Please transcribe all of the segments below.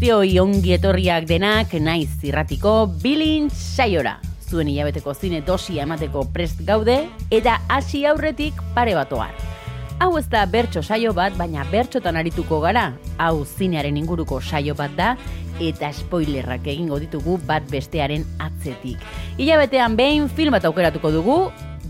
Guztioi ongi etorriak denak naiz zirratiko bilin saiora. Zuen hilabeteko zine dosia emateko prest gaude eta hasi aurretik pare batoar. Hau ez da bertso saio bat, baina bertxotan arituko gara. Hau zinearen inguruko saio bat da eta spoilerrak egingo ditugu bat bestearen atzetik. Hilabetean behin film bat aukeratuko dugu,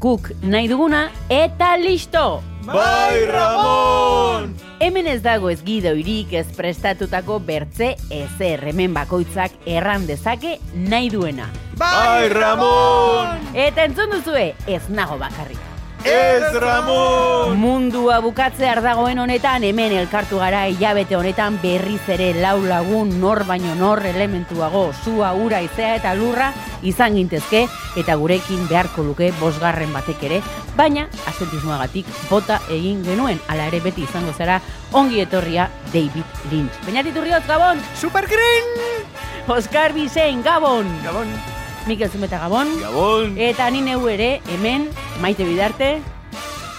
guk nahi duguna eta listo! Bai, Ramon! Hemen ez dago ez gidoirik ez prestatutako bertze ezer hemen bakoitzak erran dezake nahi duena. Bai, Ramon! Eta entzun duzue, ez nago bakarrik. Ez, Ramon! Mundua bukatzear dagoen honetan, hemen elkartu gara hilabete honetan berriz ere lau lagun nor baino nor elementuago, sua, ura, izea eta lurra izan gintezke, eta gurekin beharko luke bosgarren batek ere, baina asentismoagatik bota egin genuen, ala ere beti izango zara ongi etorria David Lynch. Beñat Iturrioz, Gabon! Super Green! Oscar Bisein, Gabon! Gabon! Mikel Zumeta, Gabon! Gabon! Eta ni neu ere, hemen, maite bidarte,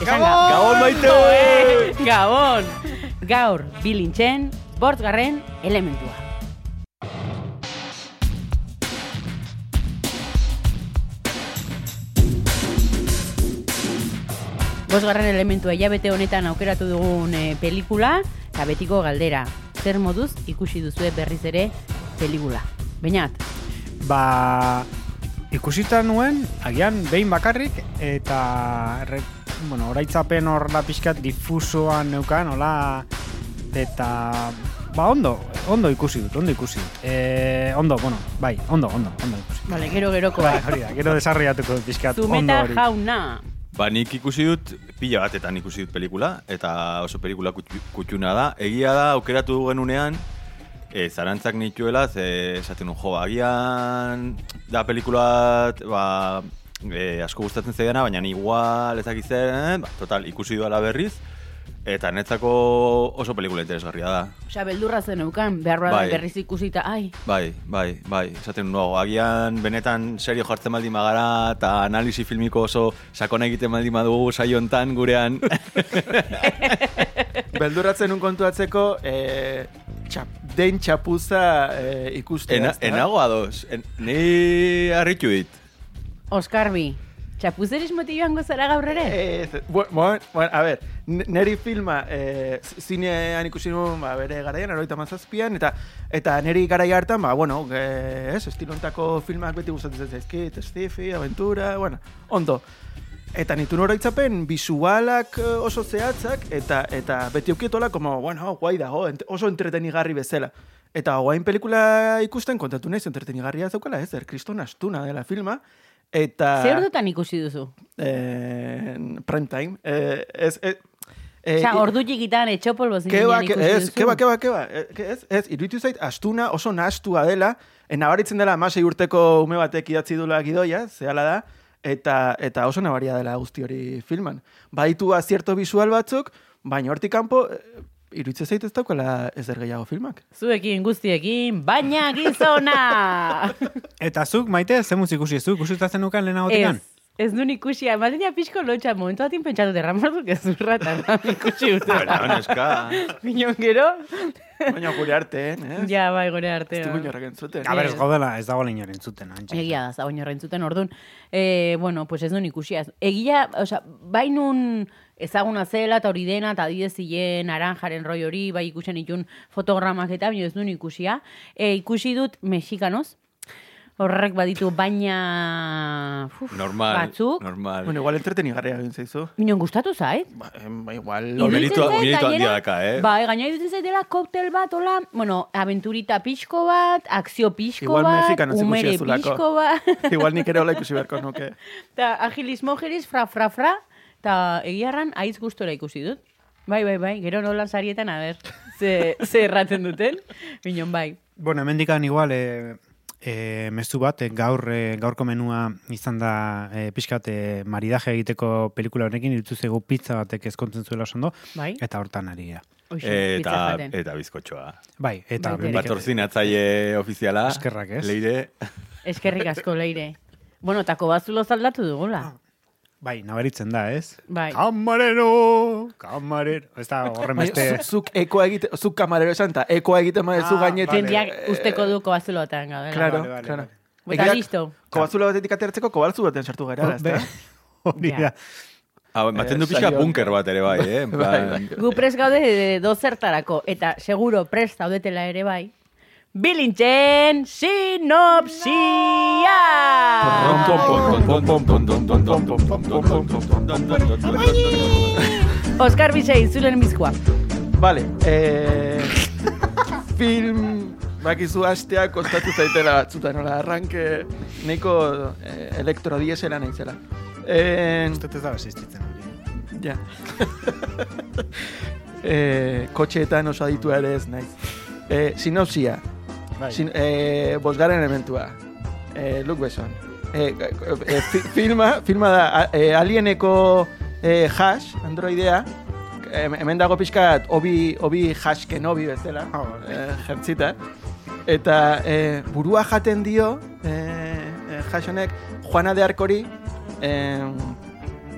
esan Gabon! Gabon, maite! Gabon! Gaur, bilintzen, bortgarren elementua. Bosgarren elementua hilabete honetan aukeratu dugun e, pelikula, eta betiko galdera. Zer moduz ikusi duzue berriz ere pelikula. Beñat, Ba, ikusita nuen, agian behin bakarrik, eta erre, bueno, oraitzapen hor da pixkat difusoan neukan, hola, eta ba, ondo, ondo ikusi dut, ondo ikusi dut. E, ondo, bueno, bai, ondo, ondo, ondo ikusi. Vale, gero geroko Bai, hori da, gero desarriatuko dut pixkat, ondo hori. jauna. Ba, nik ikusi dut, pila batetan ikusi dut pelikula, eta oso pelikula kutxu- kutxuna da. Egia da, aukeratu genunean, e, zarantzak nituela, ze esaten nun, jo, agian da pelikula, ba, e, asko gustatzen zaidana, baina igual ez dakiz zer, eh? ba, total, ikusi duela berriz, eta netzako oso pelikula interesgarria da. Osea, beldurra zen eukan, behar bada Bai. berriz ikusita, ai, Bai, bai, bai, esaten nuago, agian benetan serio jartzen baldin magara eta analisi filmiko oso sakona egiten baldin badugu saio hontan gurean. Beldurratzen un kontuatzeko, e, txap, den txapuza e, ikustea. Ena, enago ados, en, ni harritu dit. Oskarbi, txapuzerismoti joango zara gaur ere? Ez, bu- bueno, bueno, a ver, n- neri filma e, zinean ikusi nuen ba, bere garaian, eroita mazazpian, eta eta neri garaia hartan, ba, bueno, e, ez, estilontako filmak beti gustatzen zaizkit, Stiffy, Aventura, bueno, ondo. Eta nitu oroitzapen visualak eh, oso zehatzak, eta eta beti eukietola, como, bueno, guai dago, ent- oso entretenigarri bezala. Eta guain pelikula ikusten kontatu naiz entretenigarria ez daukala, ez, er, kriston astuna dela filma, eta... Zer ordutan ikusi duzu? eh, prime time. Eh, ez, eh, Osea, i- ordu txikitan etxopolbo Keba, zinean ke, ez, keba, keba, keba, eh, ez, ez, iruditu zait, astuna oso nahastua dela, e, nabaritzen dela amasei urteko ume batek idatzi dula gidoia, zehala da, eta, eta oso nabaria dela guzti hori filman. Baditu azierto visual batzuk, baina hortik kanpo, eh, iruditzen zait ez daukala ezer gehiago filmak. Zuekin guztiekin, baina gizona! Eta zuk, maite, ze ikusi ez du, ikusi nukan lehenagotikan? ez, ez duen ikusi, ematen ja pixko lotxa, momentu batin pentsatu derramatu gezurra, eta ikusi dut. Bueno, neska. Minon gero, Baina gure artean, eh? ja, bai, gore Ez artean. dugu inorrek entzuten. A ber, ez Ez. gaudela, ez dago lehinen entzuten. Egia da, zagoin horrein zuten orduan. E, bueno, pues ez duen ikusia. Egia, osea, bainun ezaguna zela eta hori dena, eta adidez zilen aranjaren roi hori, bai ikusen itun fotogramak eta baina ez duen ikusia. E, ikusi dut mexikanoz, horrek baditu baina uf, Normal, batzuk. normal. Bueno, igual entretenigarria egin zaizu. Minon gustatu zait. Ba, ba, igual... Zait, meritu handia daka, eh? Bai, gaina iruditzen zaitela koktel bat, hola, bueno, aventurita pixko bat, akzio pixko Igual bat, mexikanoz ikusi umere pixko bat. Igual nik ere hola ikusi beharko nuke. Eta agilismo geriz, fra, fra, fra, eta egiarran aiz gustora ikusi dut. Bai, bai, bai, gero nolan sarietan, a ber, ze, ze erratzen duten, binon bai. Bueno, hemendikan igual, e, e, mezu bat, e, gaur, e, gaurko menua izan da e, pixkat e, maridaje egiteko pelikula honekin, irutu zego pizza batek ezkontzen zuela ondo, Bai, eta hortan ari da. Eta, eta bizkotxoa. Bai, eta Bai. Patrozinatzaile ofiziala. Eskerrak, ez? Leire. Eskerrik asko leire. Bueno, tako bazulo zaldatu dugula. Bai, nabaritzen da, ez? Bai. Kamarero, kamarero. Ez da horren Baina, beste... zu- zuk ekoa egite, zuk kamarero esan, eta ekoa egiten madezu Ah, gainetik. Jendiak usteko du kobazulotan gaudela. Claro, Vale, vale, claro. Eta listo. Kobazulo batetik ateratzeko, kobalzu baten sartu gara, Be-? Hori da. Batzen du Eh, pixka saio- bunker bat ere bai, eh? Bai, bai. Gu prest gaude e, dozertarako, eta seguro prest zaudetela ere bai. Bilintzen sinopsia! Oskar Bisei, zulen mizkoa. Vale, eh, film bakizu hastea kostatu zaitela batzutan, nola, arranke neko eh, elektrodiesela naizela. Eh, Uste ez da existitzen hori. ja. eh, kotxeetan oso aditua ere ez naiz. Eh, sinopsia, Bai. Sin, eh, bosgarren elementua. Eh, Luke Besson. Eh, eh, fi- filma, filma da eh, alieneko eh, hash, androidea. Hemen dago pixkat obi, obi hash kenobi bezala, Ah, vale. eh, jertzita. Eta eh, burua jaten dio, hash honek, Juana de Arkori, eh,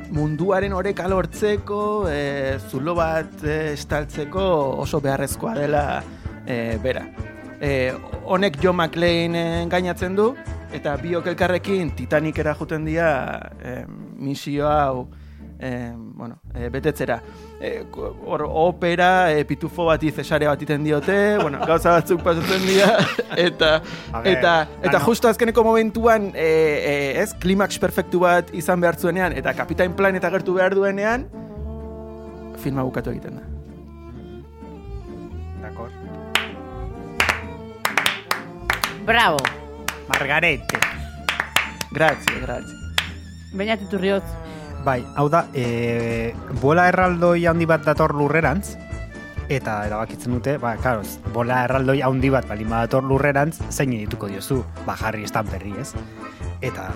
munduaren oreka lortzeko, eh, zulo bat eh, estaltzeko oso beharrezkoa dela eh, bera. Eh, honek John McClane engainatzen du, eta biok elkarrekin Titanicera juten dira eh, misio hau eh, bueno, eh, betetzera. Eh, ko- hor opera, eh, pitufo bati zesare bat iten diote, bueno, gauza batzuk pasatzen dira, eta, ver, eta, eta justo azkeneko momentuan, eh, eh, ez, klimaks perfektu bat izan behar zuenean, eta Kapitain Planet agertu behar duenean, filma bukatu egiten da. Bravo. Margarete. Grazie, grazie. Baina titurriotz. Bai, hau da, e, bola erraldoi handi bat dator lurrerantz, eta erabakitzen dute, ba, karo, bola erraldoi handi bat balin badator lurrerantz, zein dituko diozu, ba, Harry Stamperri, ez? Eta,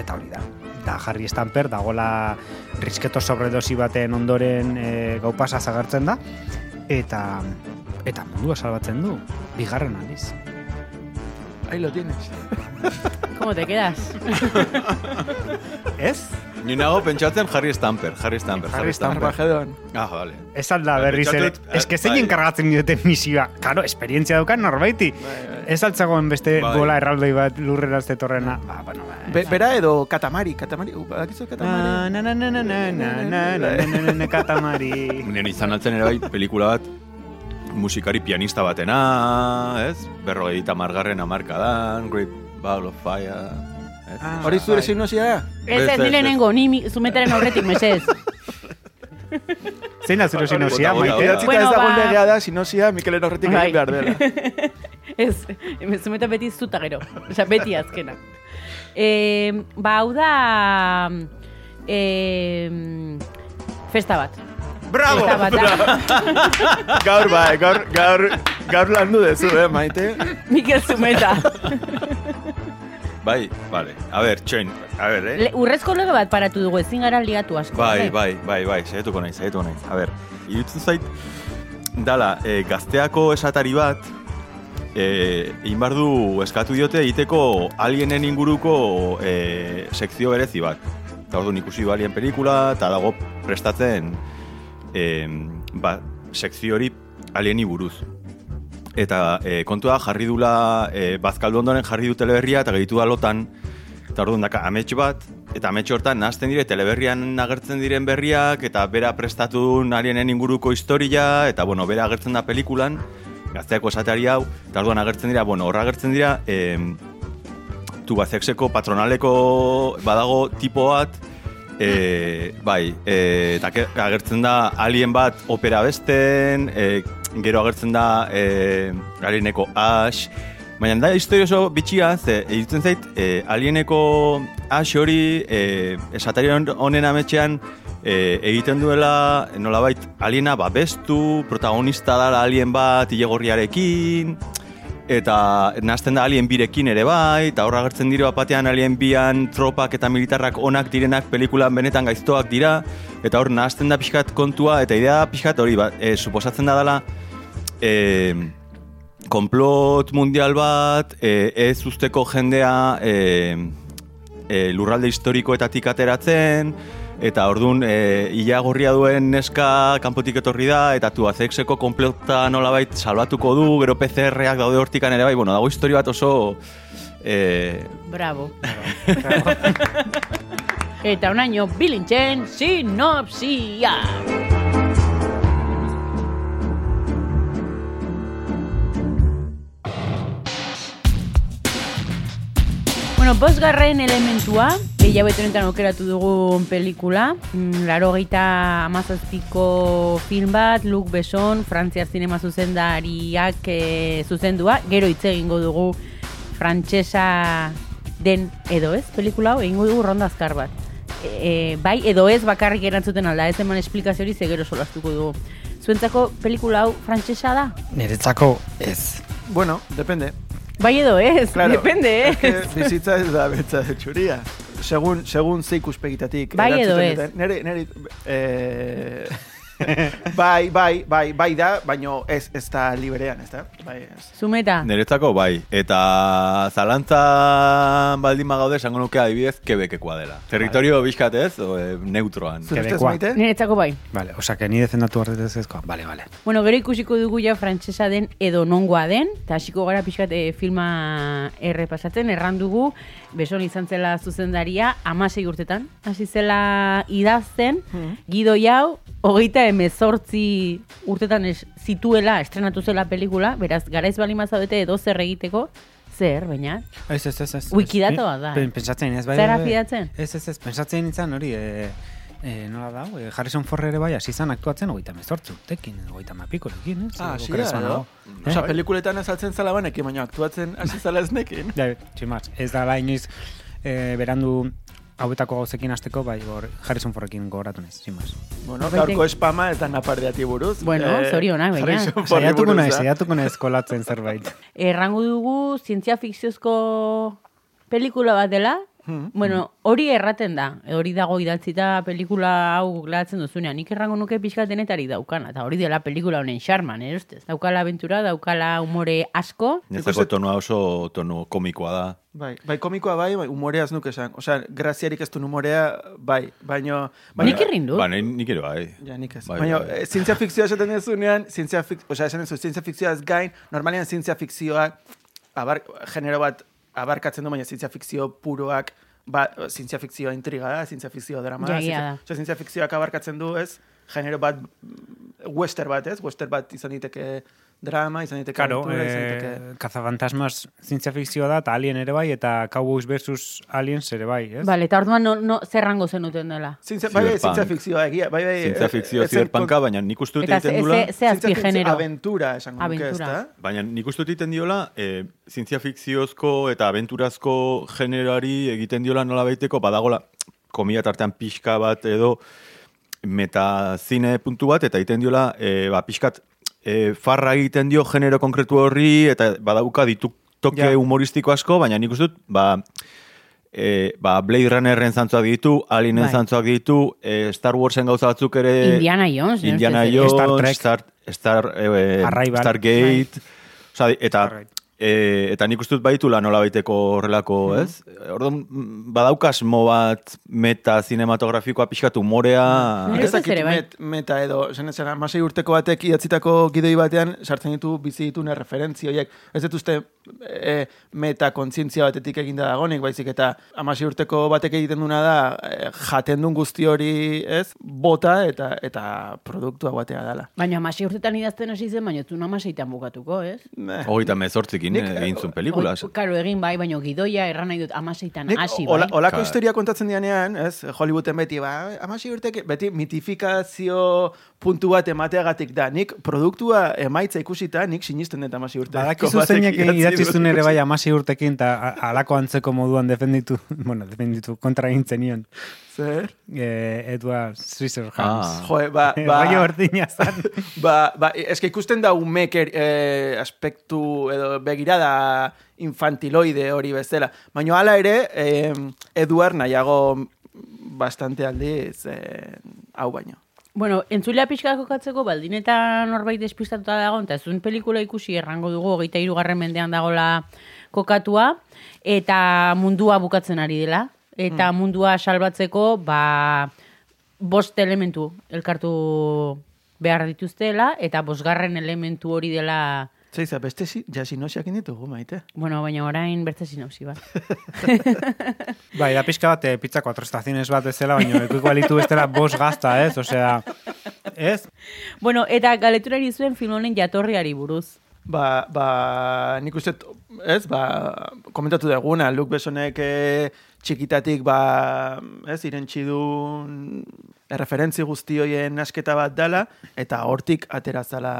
eta hori da. Da, Harry Stamper, dagola risketo sobredosi baten ondoren e, gau pasa zagartzen da, eta, eta mundua salbatzen du, bigarren aldiz. Ahí lo tienes. ¿Cómo te quedas? Ez? Ni nago pentsatzen Harry Stamper, Harry Stamper, Harry Stamper. Armagedon. Ah, vale. Ez alda berriz ere. Ez que zein bai. enkargatzen diote misioa. Karo, esperientzia daukan norbaiti. Ez altzagoen beste Bai. bola erraldoi bat lurrera zetorrena. Ba, bueno, ba. Bera edo Katamari, Katamari, uh, badakizu Katamari? Na, na, na, na, na, na, na, na, na, na, na, na, izan altzen ere bai pelikula bat musikari pianista batena, ez? Berrogeita margarren amarkadan, Great Ball of Fire, ez? Ah, Hori zure bai. sinopsia da? Ez ez, Ez, ez, ni zumetaren aurretik, mesez. Zein da zure hori, maite? Bueno, ez dagoen ba- legea da, sinopsia Mikelen horretik Bai. egin behar dela. Ez, zumeta beti zuta gero. Osa, beti azkena. E, ba, hau da... E, festa bat. Bravo! Gaur bai, gaur, gaur, gaur landu dezu, eh, maite? Mikel Zumeta. Bai, vale. A ber, txoin, a ber, eh? Le, urrezko lege bat paratu dugu, ezin gara ligatu asko. Bai, eh? bai, bai, bai, saiatuko naiz, saiatuko naiz. A ber, irutzen zait, dala, e, gazteako esatari bat, e, egin behar du eskatu diote egiteko alienen inguruko e, sekzio berezi bat. Eta orduan ikusi alien pelikula, eta dago prestatzen e, ba, sekzio hori alieni buruz. Eta e, kontua jarri dula, e, bazkaldu ondoren jarri du teleberria eta gehitu da lotan, eta orduan daka amets bat, eta amets hortan nahazten dire teleberrian agertzen diren berriak, eta bera prestatu alienen inguruko historia, eta bueno, bera agertzen da pelikulan, gazteako esateari hau, eta orduan agertzen dira, bueno, horra agertzen dira, e, tubazexeko patronaleko badago tipo bat, e, bai, e, eta agertzen da alien bat opera besten, e, gero agertzen da e, alieneko Ash, baina da historia oso bitxia, ze egiten zait, e, alieneko Ash hori e, esatari hon- honen ametxean e, egiten duela, nolabait, aliena babestu, protagonista dala alien bat ilegorriarekin, eta nazten da alien birekin ere bai, eta horra gertzen dira batean alien bian tropak eta militarrak onak direnak pelikulan benetan gaiztoak dira, eta hor nazten da pixkat kontua, eta idea pixkat hori, ba, e, suposatzen da dela, e, konplot mundial bat, e, ez usteko jendea e, e, lurralde historikoetatik ateratzen, eta ordun e, ia gorria duen neska kanpotik etorri da, eta tu azexeko konplota nolabait salbatuko du, gero PCR-ak daude hortikan ere bai, bueno, dago histori bat oso... E, Bravo. Eta onaino bilintzen sinopsia. Bueno, bosgarren elementua, hilabete honetan aukeratu dugun pelikula, mm, laro geita amazazpiko film bat, Luc Besson, Frantziar zinema zuzendariak e, zuzendua, gero hitz egingo dugu frantsesa den edo ez, pelikula hau, egingo dugu ronda azkar bat. E, bai, edo ez bakarrik erantzuten alda, ez eman esplikazio hori ze gero solastuko dugu. Zuentzako pelikula hau frantsesa da? Niretzako ez. Bueno, depende. Bai edo ez, Claro, depende, es que ez. bizitza ez da betza de txuria. Segun, segun ze ikuspegitatik. Bai edo ez? Nere, nere, eh, bai, bai, bai, bai da, baino ez, ez da liberean, ez da? Bai, ez. Zumeta, Niretzako bai, eta zalantzan baldin bagaude esango nuke adibidez kebekekoa dela. Territorio bizkat ez, o, e, neutroan. Maite? niretzako bai. Vale, osea, que ni defendatu ardetez ezkoa. Vale, vale. Bueno, gero ikusiko dugu ja frantsesa den edo nongoa den, eta hasiko gara pixkat e, filma errepasatzen, erran dugu, beson izan zela zuzendaria, amasei urtetan, hasi zela idazten, Gido jau, hogeita emezortzi urtetan es, zituela, estrenatu zela pelikula, beraz, garaiz bali mazaudete edo zer egiteko, zer, baina, Ez, ez, ez, ez. Wikidata bat da, Pen- eh? Pentsatzen ez, bai, Zara bai, bai. fidatzen? Ez, ez, ez, pentsatzen nintzen hori, e, e, nola da, e, Harrison Ford ere bai, hasi zan aktuatzen hogeita mezortzu urtekin, hogeita mapikorekin, ez? Ah, okerez da, no? Osa, pelikuletan azaltzen zala banekin, baina aktuatzen hasi zala ez nekin. Ja, tximaz, ez da inoiz e, berandu hauetako gauzekin hasteko, bai, hor Harrison Fordekin gogoratu naiz, tximaz. Bueno, gaurko espama eta napardeati buruz. Bueno, zorionak, baina. Harrison Fordi Saiatuko buruz naiz, da. saiatuko naiz kolatzen zerbait. Errango dugu zientzia fikziozko pelikula bat dela. Hmm. Bueno, hori erraten da. Hori dago idatzita pelikula hau glatzen duzunean. Nik errango nuke pixka denetari daukana. Eta hori dela pelikula honen xarman, eh, ustez? Daukala aventura, daukala umore asko. Netzako tonua oso tono komikoa da. Bai, bai komikoa bai, bai umorea ez nuke esan. Osea, graziarik ez du umorea, bai, baino... baino Nik irrin dut. Ba, ni- nik ere bai. Ja, nik ez. Bai, Baina, bai. eh, zientzia fikzioa esaten dezunean, zientzia fik, osea, esan dezu, zientzia fikzioa ez gain, normalean zientzia fikzioa, abar, genero bat abarkatzen du, baina zientzia fikzio puroak, ba, zientzia fikzioa intriga da, zientzia fikzioa drama da, Ja, zientzia, zientzia fikzioak abarkatzen du, ez, genero bat, mm, western bat, ez, western bat izan diteke drama, izan diteke Karo, aventura, izan eh, diteke... kazafantasmas zientzia fikzioa da, eta alien ere bai, eta Cowboys versus aliens ere bai, ez? Vale, eta orduan no, no, zerrango zenuten dela. Zientzia, bai, bai, zientzia fikzioa egia, bai, bai... Zientzia eh, fikzio ez zen ziberpanka, baina nik uste dut Eta egiten dula... ze, ze azpi genero. Aventura, esango nuke, ez da? Baina nik uste dut egiten diola, e, zientzia fikziozko eta aventurazko generoari egiten diola nola baiteko, badagola, komila tartean pixka bat edo metazine puntu bat, eta egiten diola, e, ba, pixkat e, farra egiten dio genero konkretu horri, eta badauka ditu toke Ja. humoristiko asko, baina nik uste dut, ba, e, ba, Blade Runnerren zantzuak ditu, Alienen Bai. zantzuak ditu, e, Star Warsen gauza batzuk ere... Indiana Jones. Indiana? Jones, Star Trek. Star, Star, eh, Arrival. Stargate, Osa, eta, Right. E, eta nik uste dut baitula nola baiteko horrelako, ez? Orduan, mm, badaukas mo bat meta cinematografikoa pixkat umorea... Nire Ez ustez dakit ere, bai. met, meta edo, esan ez amasei urteko batek idatzitako gidoi batean, sartzen ditu bizi ditune referentzia horiek. Ez dut uste e, meta kontzientzia batetik eginda dagonik, baizik eta amasei urteko batek egiten duna da, e, jaten duen guzti hori, ez, bota eta eta produktua batea dela. Baina amasei urtetan idazten hasi zen, baina zuen amaseitan bukatuko, ez? Hogeita mezortzikin Nik, egin zuen pelikula. Karo, egin bai, baino gidoia erran nahi dut amaseitan Nik, hasi bai. ola, olako historia kontatzen dianean, ez, Hollywooden beti, ba, amasi urtek, beti mitifikazio puntu bat emateagatik da. Nik produktua emaitza ikusita, nik sinisten dut amasi urte. Badakizu zeinek idatzi ere bai amasi urtekin, eta alako antzeko moduan defenditu, bueno, defenditu, kontra egin zenion. Zer? Eh, Edward Scissorhands. Ah. Jo, ba, ba, berdina zan. ba, ba, eske ikusten da umek er, eh, aspektu edo begirada infantiloide hori bezala. Baina hala ere, eh, Eduard nahiago bastante aldiz eh, hau baino. Bueno, entzulea pixka kokatzeko, baldin eta norbait despistatuta dago, eta zuen pelikula ikusi errango dugu, hogeita irugarren mendean dagola kokatua, eta mundua bukatzen ari dela. Eta mundua salbatzeko, ba, bost elementu elkartu behar dituztela, eta bosgarren elementu hori dela, Zeiza, beste si, jasinosiak ditugu, maite. bueno, baina orain bertze sinopsi bat. Bai, da pixka bat, eh, pizza cuatro estaciones bat bezala, baina ekuiko balitu bestela bos gazta, ez? Osea, ez? bueno, eta galeturari zuen film honen jatorriari buruz. Ba, ba, nik uste, ez, ba, komentatu duguna, Luke Besonek eh, txikitatik, ba, ez, irentxi duen erreferentzi guzti hoien asketa bat dala, eta hortik atera zala...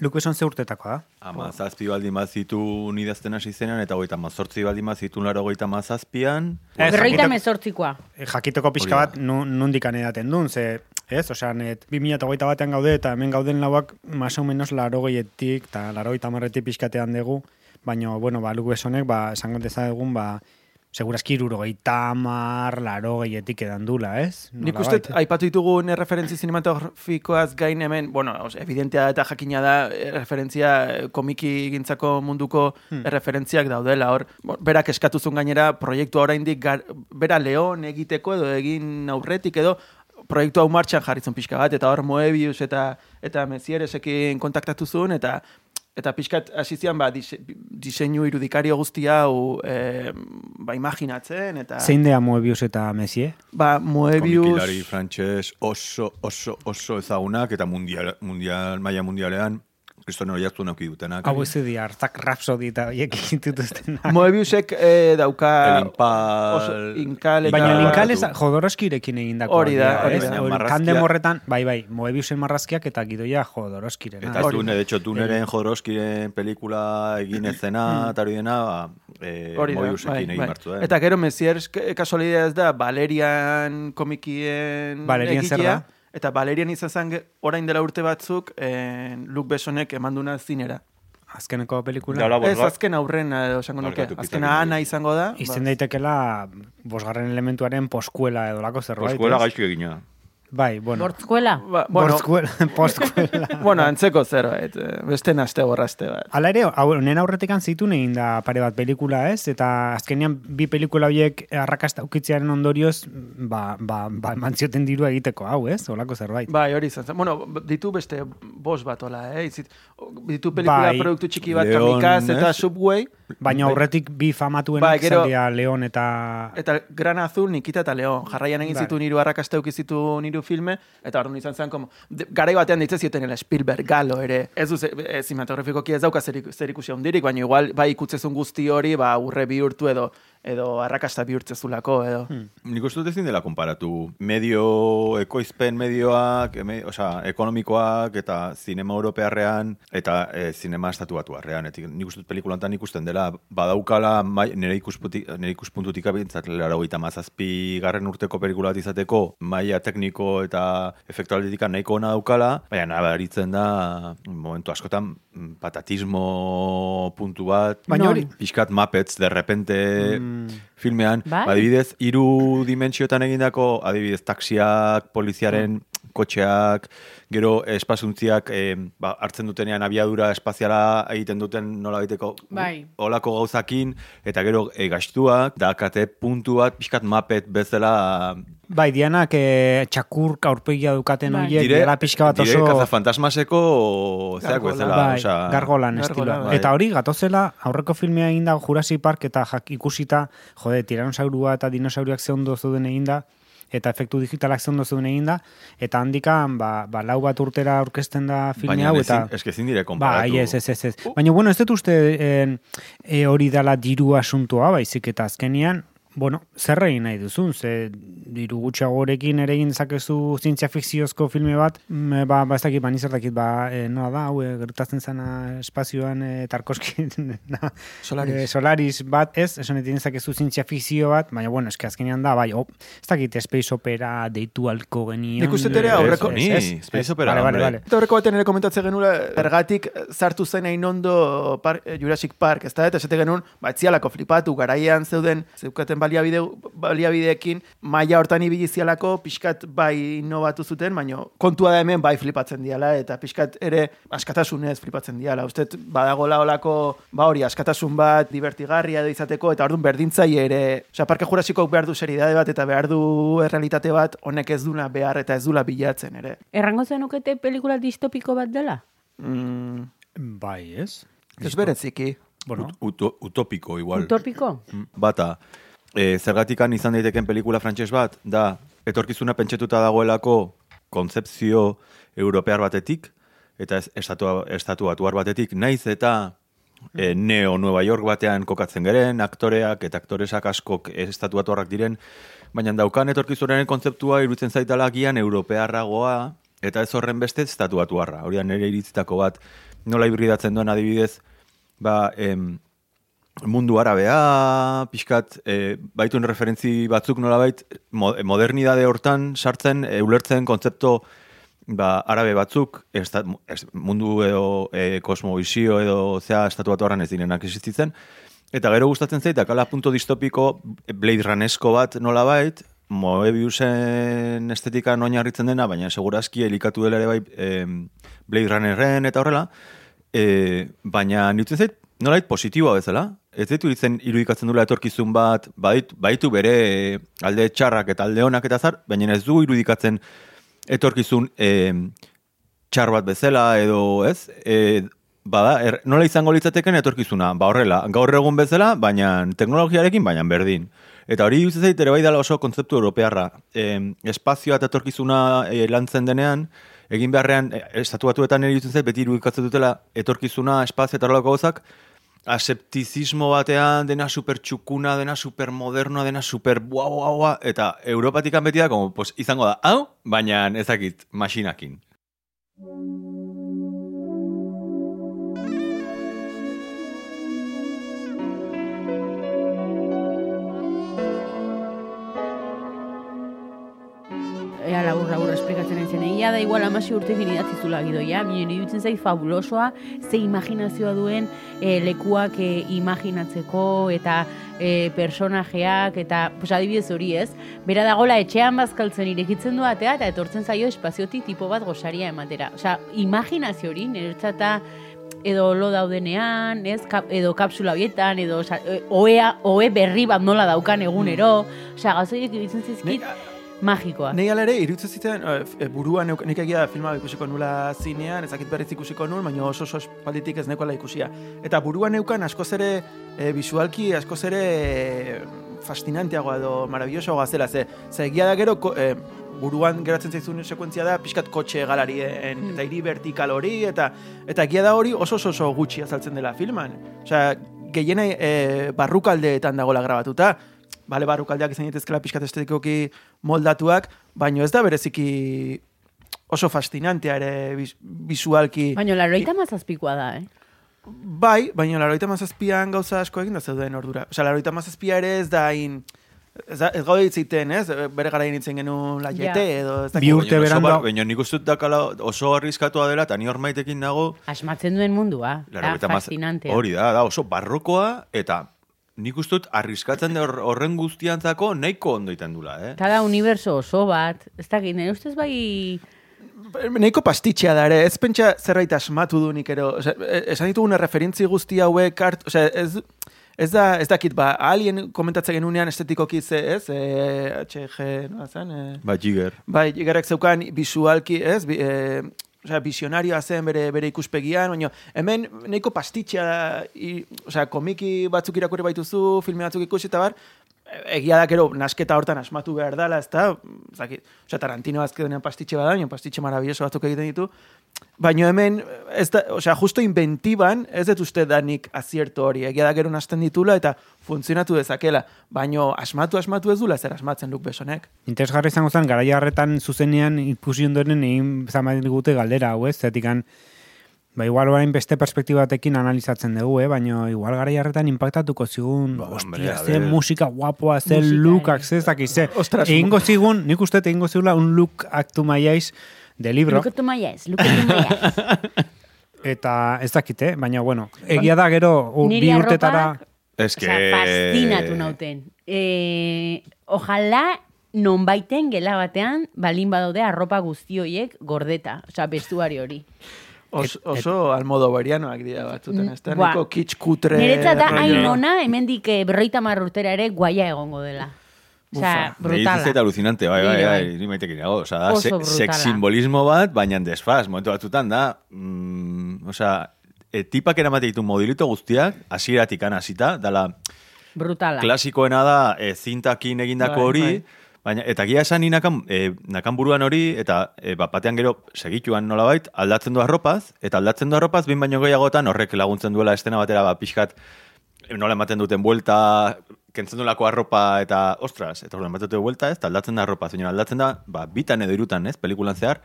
Luke Besson ze urtetakoa da? Ama zazpi baldin bat zitu idazten hasi zenean, eta hogeita mazortzi baldin bat zitu laro hogeita mazazpian. Ez, Berroita jakiteko- mezortzikoa. Eh, jakiteko pixka bat nu, nundik edaten duen, ze, ez, osea, net, 2008 batean gaude, eta hemen gauden lauak, más o menos, laro geietik, eta laro gehieta marretik pixkatean dugu, baina, bueno, ba, Luke Bessonek, ba, esango dezagun, ba, segurazki iruro gehieta mar, laro geietik edan dula, ez? Nik Nolabait, uste, aipatu ditugun erreferentzi cinematografikoaz gain hemen, bueno, os, evidentea da eta jakina da, eh, referentzia eh, komiki gintzako munduko erreferentziak daudela, hor, berak eskatuzun gainera, proiektua oraindik gar, bera leon egiteko edo egin aurretik edo, proiektu hau martxan jarritzen pixka bat, eta hor Moebius eta eta Mezieresekin kontaktatu zuen, eta eta pixkat hasi zian ba, dise, diseinu irudikario guzti hau e, ba, imaginatzen, eta Zein dea Moebius eta Messie? ba, Moebius... Komikilari frantxez oso, oso, oso ezagunak, eta mundial, mundial, maia mundialean, kriston hori hartu nauki dutenak. Hau ez di, hartzak Rhapsody eta hiek dituztenak. Moebiusek eh, dauka... El Impal- oso, inkal eta... Baina Linkal ez Jodorowskirekin egindako. Hori da, hori da. Marrazkia- Kande morretan, bai, bai, Moebiusen marrazkiak eta gidoia Jodorowskiren. Eta Hori dune, de hecho, tuneren Jodorowskiren pelikula egin ezena, eta hori dena, ba, eh, Hori da, Mobiusekin bai, egin bai. martu, eh? Eta gero Messiers kasualidad ez da Valerian komikien Valerian zer egitea, da? Eta Valerian izan zen orain dela urte batzuk eh, Luke Bessonek emanduna zinera. Azkeneko pelikula. Dala, Ez azken aurrena edo esango nuke. Azkena ana izango da. Izen daitekela bosgarren elementuaren poskuela edo lako zerbait. Eskuela ez? gaizki egina. Bai, bueno. Bortzkuela? ba, bueno, Bortzkuela, poskuela. bueno, antzeko zerbait. eh, Beste naste borraste bat. Hala ere, hau, nena aurretik zitu egin da pare bat pelikula, ez? Eta azkenean bi pelikula horiek arrakasta ukitzearen ondorioz, ba, ba, ba eman zioten dirua egiteko, hau, ez? Olako zerbait. Bai, hori izan zen. Bueno, ditu beste bos bat, hola, eh? Izit, ditu pelikula Bai. produktu txiki bat, Leon, Kamikaz eta? Subway, Baina aurretik bi famatuen Bai, bai, gero- Leon eta... eta Gran Azul, Nikita eta Leon. Jarraian egin Bai. zitu niru arrakasta eduki zitu niru filme, eta orduan izan zen, como, de, garai batean ditze ziotenela Spielberg, Galo ere. Ez du, ze- e, ez dauka zer, zer ikusi handirik, baina igual, bai ikutzezun guzti hori, ba, urre bihurtu edo, edo arrakasta bihurtzezulako, edo. Hmm. Nik uste dut ezin dela konparatu. Medio, ekoizpen medioak, eme, osea, ekonomikoak, eta zinema europearrean, eta e, zinema estatu batuarrean. Etik, nik uste dut pelikulantan ikusten dela, badaukala, mai, nire, ikusputi, nire ikuspuntutik abintzat, laro gita mazazpi garren urteko pelikula bat izateko, maila tekniko eta efektualditika nahiko ona daukala, baina nabaritzen da, momentu askotan, mm, patatismo puntu bat, Baina hori, pixkat Muppets, de repente, filmean, Bai? adibidez, hiru dimentsiotan egindako, adibidez, taxiak, poliziaren kotxeak, gero espasuntziak eh, ba, hartzen dutenean abiadura espaziala egiten duten nola egiteko Bai. olako gauzakin, eta gero e, gastuak, dakate puntu bat, pixkat mapet bezala bai, dianak e, txakur aurpegia dukaten Bai. horiek, dira pixka bat dire oso... kazafantasmaseko zeak bezala, bai, osea, gargolan Gargola, estiloa. bai. Eta hori, gatozela, aurreko filmea eginda Jurassic Park eta jak, ikusita, jode, tiranosaurua eta dinosauriak ze ondo zuden eginda, eta efektu digitalak zondo zeuden egin da, eta handikan, ba, ba, lau bat urtera aurkezten da filme Baina hau, eta... eske ezin dire Ba, konparatu. ez, ez, ez, ez. Baina, bueno, ez dut uste en, e, hori dala diru asuntoa, baizik eta azkenian, bueno, zer egin nahi duzun, ze diru gutxagorekin ere egin dezakezu zientzia fikziozko filme bat, mm, ba, ba ez dakit, ba, nizar dakit, ba, e, nola da, hau, e, gertatzen zana espazioan e, Tarkovski, na, Solaris. e, Solaris bat, ez, esan egin dezakezu zientzia fikzio bat, baina, bueno, eske azkenean da, bai, op, ez dakit, space opera deitu alko genion. Nik uste ere Ez, aurreko- ez, Ni, ez, ez, space opera, Vale, vale, vale. Eta horreko baten ere komentatzen genula, ergatik zartu zen hain ondo par, eh, Jurassic Park, ez da, eta esate genuen, ba, etzialako flipatu, garaian zeuden, zeukaten baliabide, baliabideekin, maila hortan ibili zialako, pixkat bai inobatu zuten, baina kontua da hemen bai flipatzen diala, eta pixkat ere askatasunez flipatzen diala. Uste badagola olako, ba hori, askatasun bat, divertigarria edo izateko, eta orduan berdintzaile ere, osea, parke jurasikok behar du seriedade bat, eta behar du errealitate bat, honek ez duna behar eta ez dula bilatzen ere. Errango zenukete pelikula distopiko bat dela? Mm, Bai, ez? ez bereziki. Bueno, Uto, utopiko, igual. Utopiko? Bata, e, zergatikan izan daiteken pelikula frantses bat, da, etorkizuna pentsetuta dagoelako kontzepzio europear batetik, eta ez, estatu, estatu batuar batetik, naiz eta e, Neo Nueva York batean kokatzen geren, aktoreak eta aktoresak askok estatu batuarrak diren, baina daukan etorkizunaren kontzeptua iruditzen zaitala gian europearragoa, eta ez horren beste estatu batuarra. Hori da nire iritzitako bat, nola hibridatzen duen adibidez, ba, em, mundu arabea, pixkat, e, baituen referentzi batzuk nolabait, mo, modernidade hortan sartzen, e, ulertzen kontzepto ba, arabe batzuk, estat, es, mundu edo e, kosmobizio edo zea estatu bat ez direnak existitzen, eta gero gustatzen zait, akala punto distopiko Blade Runnesko bat nolabait, Moebiusen estetika oinarritzen dena, baina segurazki elikatu dela ere bai em, Blade Runnerren eta horrela, e, baina nitzen zait, nolait positiboa bezala, ez ditu itzen irudikatzen dula etorkizun bat, baditu, baditu bere e, alde txarrak eta alde onak eta zar, baina ez du irudikatzen etorkizun e, txar bat bezala edo ez, e, bada, er, nola izango litzateken etorkizuna, ba horrela, gaur egun bezala, baina teknologiarekin, baina berdin. Eta hori iruditzen zait ere bai dela oso kontzeptu europearra. E, espazioa eta etorkizuna e, lantzen denean, egin beharrean, e, estatu batuetan ere zait, beti irudikatzen dutela etorkizuna, espazio eta horrelako gauzak, aseptizismo batean dena super txukuna, dena super modernoa, dena super bua, bua, bua, eta Europatikan beti da, como, pues, izango da, hau, baina ezakit, masinakin. Ea labur labur esplikatzen nahi zen. Egia da igual amasi urtekin idatzi zula gidoia, binen iruditzen zait fabulosoa, ze imaginazioa duen e, lekuak e, imaginatzeko eta e, personajeak eta pues, adibidez hori ez. Bera dagola etxean bazkaltzen irekitzen du atea eta etortzen zaio espaziotik tipo bat gosaria ematera. Osea, imaginazio hori niretzata edo lo daudenean, ez, Kap, edo kapsula horietan, edo osa, e, oea, oe berri bat nola daukan egunero, osea, gazoiek iruditzen zizkit, magikoa. Nei ala ere, iruditzen zitzen, e, buruan neuk, nik egia filma ikusiko nula zinean, ezakit berriz ikusiko nuen, baina oso oso espalditik ez nekola ikusia. Eta buruan neukan askoz ere, e, visualki askoz ere e, fascinanteagoa edo maravillosoagoa zela, ze, ze egia da gero, ko, e, buruan geratzen zaizun sekuentzia da, pixkat kotxe galarien, eta hiri vertikal hori, eta eta egia da hori oso oso, oso gutxi azaltzen dela filman. Osea, gehiena e, barrukaldeetan dagola grabatuta, bale barrukaldeak izan daitezkela pixkat estetikoki moldatuak, baino ez da bereziki oso fascinantea ere bis, visualki. Baina laroita mazazpikoa da, eh? Bai, baina laroita mazazpian gauza asko egin da zeuden ordura. Osea, laroita mazazpia ere ez da hain... Ez, da- ez gaude itziten, ez? Bere garaien itzen genuen laiete Ja. edo ez da... Bi urte berandu- bar- Baina nik uste dut dakala oso arriskatua dela, eta ni hor maitekin nago, Asmatzen duen mundua, da, fascinantea. Hori da, da oso barrokoa, eta nik uste dut arriskatzen da hor- horren guztiantzako nahiko ondo iten dula, eh? Eta da universo oso bat, ez dakit, nire ustez bai... Neiko pastitxea da ere, ez pentsa zerbait asmatu du nik ero. Osea, e- esan ditugun referentzi guzti hauek hart, osea, ez, ez da, ez dakit, ba, alien komentatzen genunean estetikoki ze, ez, e, HG, nola zen, e, Ba, jiger. Bai, igarrak zeukan visualki, ez? Bi, e, osea, visionarioa zen bere, bere ikuspegian, baina hemen nahiko pastitxea, i, osea, komiki batzuk irakurri baituzu, filme batzuk ikusi eta bar, egia da gero nasketa hortan asmatu behar dela, ez da, zaki, osea, Tarantino azkenean pastitxe bada, baina pastitxe maravilloso batzuk egiten ditu, baina hemen, ez da, osea, justo inventiban, ez dut uste danik azierto hori, egia da gero nasten ditula, eta funtzionatu dezakela, baino asmatu asmatu ez dula zer asmatzen luk besonek. Interesgarri izango zen, garaia harretan zuzenean ikusi ondoren egin zamaten digute galdera hau ez, zeatikan, ba, igual orain beste perspektibatekin analizatzen dugu, eh? baina igual garaia harretan impactatuko zigun, Ba, hombre, ostia, a ze musika guapoa, ze Musika, lookak, eh. ze ez dakiz, ze. Ostras, Egingo zigun, nik uste egingo zigula un look actu maiaiz de libro, Look my eyes, look my eyes. eta ez dakite, baina bueno, egia da gero u- bi urtetara... Ez que... Fascinatu nauten. E, ojalá nonbaiten gela batean balin badaude arropa guzti horiek gordeta, osea, bestuari hori. Os, oso almodo berianoak dira batzutan, ez da, neko kitsch kutre... Niretzat da hain ona, hemendik eh, berroita mar urtera ere guaia egongo dela. Osea, Brutala. Eta alucinante, bai, bai, bai, bai. ni maitekin dago. Osa, da, Oso se, brutala. sex simbolismo bat, baina desfaz, momentu batzutan da, mm, osa, e, tipak eramate ditu modilito guztiak, hasieratik hasita, dala, Brutala. klasikoena da, e, zintakin egindako Bai, hori, bai. Baina, eta gia esan nakan, e, nakan buruan hori, eta e, bat batean gero segituan nolabait, aldatzen du arropaz, eta aldatzen du arropaz, bin baino gehiagotan horrek laguntzen duela estena batera, ba, pixkat, e, nola ematen duten buelta, kentzen duelako arropa eta, ostras, eta nola ematen dute buelta ez, eta aldatzen da arropa, baina aldatzen da, ba, bitan edo irutan, ez, pelikulan zehar,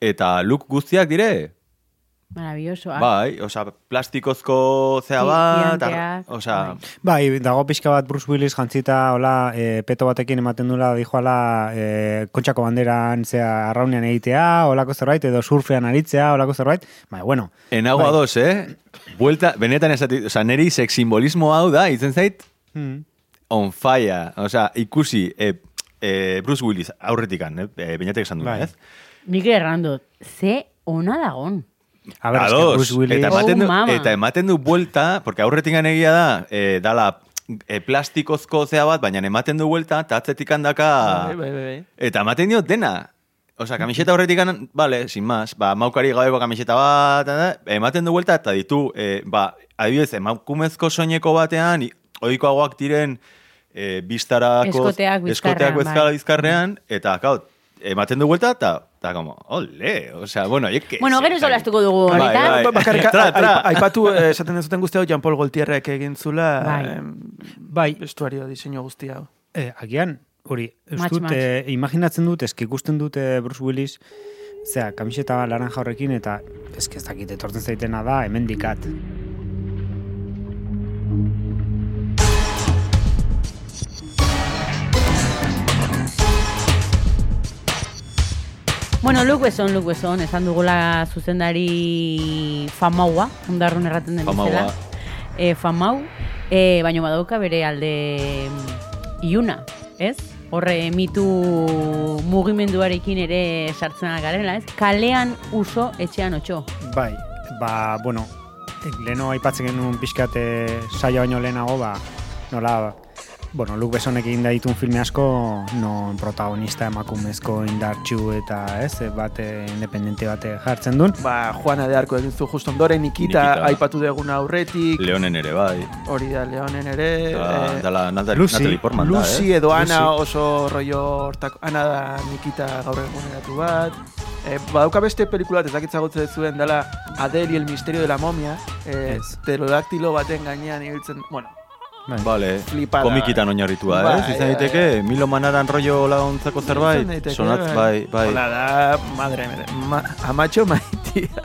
eta look guztiak dire, Maravilloso. ah. bai, osea, plastikozko zea bat, osea, bai. Bai, dago pixka bat Bruce Willis jantzita, hola, e, peto batekin ematen duela, dijoala, e, kontxako banderan, zea, arraunean egitea, holako zerbait, edo surfean aritzea, holako zerbait, bai, bueno, Enago Bai. ados, eh? Buelta, benetan esati, oza, neri sex simbolismo hau da, itzen zait, mm, on fire. Oza, ikusi, e, e, Bruce Willis aurretikan, eh? E, Beinatek esan du, Bai. ez? Nik errandot, ze ona dagon. A eske Ados, Bruce Willis... eta, ematen du, Oh, eta ematen du buelta, porque aurretikan egia da, e, dala e, plastikozko zea bat, baina ematen du buelta, eta atzetik handaka... Bai, bai, bai, bai. Eta ematen dio dena. Osa, kamiseta horretik vale, sin más, ba, maukari gabeko kamiseta bat, eta, ematen du buelta, eta ditu, e, ba, adibidez, emakumezko soineko batean, ohikoagoak diren e, biztarako... Eskoteak bizkarrean, eskoteak bai. bizkarrean, eta, kaut, ematen du buelta, eta, eta, como, ole, osea, bueno, yo que Bueno, gero solastuko dugu, Bai, honetan. bai. Ba- Tra, aipatu eh, esaten dezuten guzti hau Jean Paul Gaultierrek egin zula Bai. em, Bai, vestuario diseinu guzti hau. Eh, agian, hori, dut, eh, imaginatzen dut, eski ikusten dut eh, Bruce Willis, zera, kamiseta laranja horrekin, eta eski ez dakit, etortzen zaitena da, hemen dikat. Bueno, Luke Besson, Luke Besson, esan dugula zuzendari famaua, ondarrun erraten den Famaua. E, famau, e, baino badauka bere alde mm, iuna, ez? Horre mitu mugimenduarekin ere sartzen garela, ez? Kalean uso, etxean otxo. Bai, ba, bueno, eh, leno aipatzen genuen pixkate saia baino lehenago, ba, nola, bueno, Luke Bessonek egin da ditun filme asko, non protagonista emakumezko indartxu eta ez, bate independente bate jartzen duen. Ba, Juana de Arco egin zu just ondoren, Nikita, Nikita. aipatu deguna aurretik, Leonen ere, bai. hori da Leonen ere, Da, eh, dala, Natalie, Lucy, Natalie Portman da, Lucy eh? edo Ana oso rollo hortako, Ana da Nikita gaur eguneratu bat. E, badauka beste pelikula bat, ez dakitzagotzen zuen, dela Adele y el misterio de la momia, e, Ez. pterodaktilo baten gainean ibiltzen, bueno, Vale, Flipada. komikitan oinarritua, Bai, ez? Izan bai, daiteke, Milo Manaran rollo laguntzako zerbait, Izan daiteke, sonat, bai, bai. Hola da, madre ma, amatxo maitia.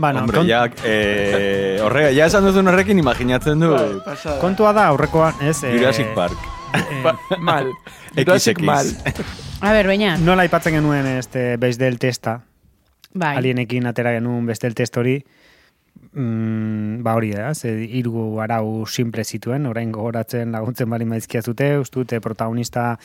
Bueno, Hombre, kont- ja, eh, horrega, ja esan duzun horrekin imaginatzen du Bai, kontua da aurrekoan, ez? eh, Jurassic Park. eh, Ba, mal. Jurassic mal. A ber, baina, nola aipatzen genuen este base del testa, bai. alienekin atera genuen beste el test hori, mm, ba hori da, ze hiru arau simple zituen, orain gogoratzen laguntzen bali maizkia zute, ustute protagonista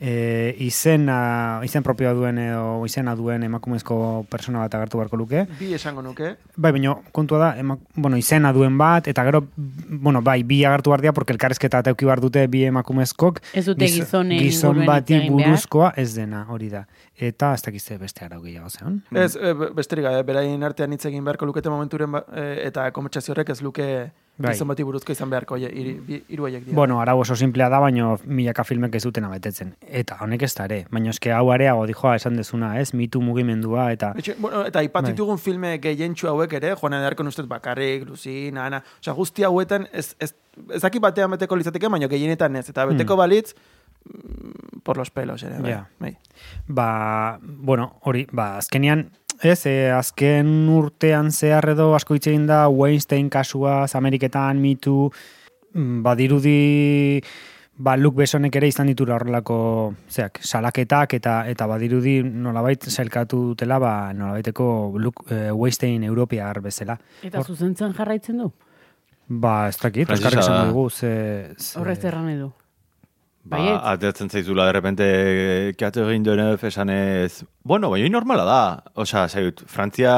e, izena, izen propioa duen edo izena duen emakumezko persona bat agertu beharko luke. Bi esango nuke. Bai, baina kontua da, ema, bueno, izena duen bat, eta gero, bueno, bai, bi agertu behar dira, porque elkarrezketa teuki behar dute bi emakumezkok. Ez dute giz- gizonen gizon bati buruzkoa ez dena, hori da. Eta ez dakizte beste arau gehiago zeon. Ez, e, be- besterik gabe, beraien artean hitz egin beharko lukete momenturen ba, e, eta komertxazio horrek ez luke Bai. gizon bati buruzko izan beharko hiru haiek dira. Bueno, arau oso simplea da, baino milaka filmek ez dutena betetzen. Eta honek ez da ere. Baina eske hau areago dijoa esan dezuna, ez? Mitu mugimendua eta... Etxe, bueno, eta aipat Bai. filme gehientxu hauek ere, joan edarko ustez bakarrik, Lucina, Ana, osea, guzti hauetan ez, ez, ez daki batean beteko litzateke, baina gehienetan ez, eta beteko balitz, mm, por los pelos ere, bai. Ja. bai. Ba, bueno, hori, ba, azkenean, ez, e, azken urtean zehar edo asko hitz egin da Weinstein kasuaz, Ameriketan, mitu, mm, badirudi, ba, Luke Besonek ere izan ditura horrelako, zeak, salaketak eta eta badirudi nolabait sailkatu dutela, ba, nolabaiteko Luke e, Weinstein europear bezala. Eta zuzentzen jarraitzen du? Ba, ez dakit, Oskarrik esan dugu, ze... ze- Horrez erran edu. Ba, Baietz. atertzen zaizula, de repente, Catherine Deneuve esanez, bueno, baina normala da. Osea, zait, Frantzia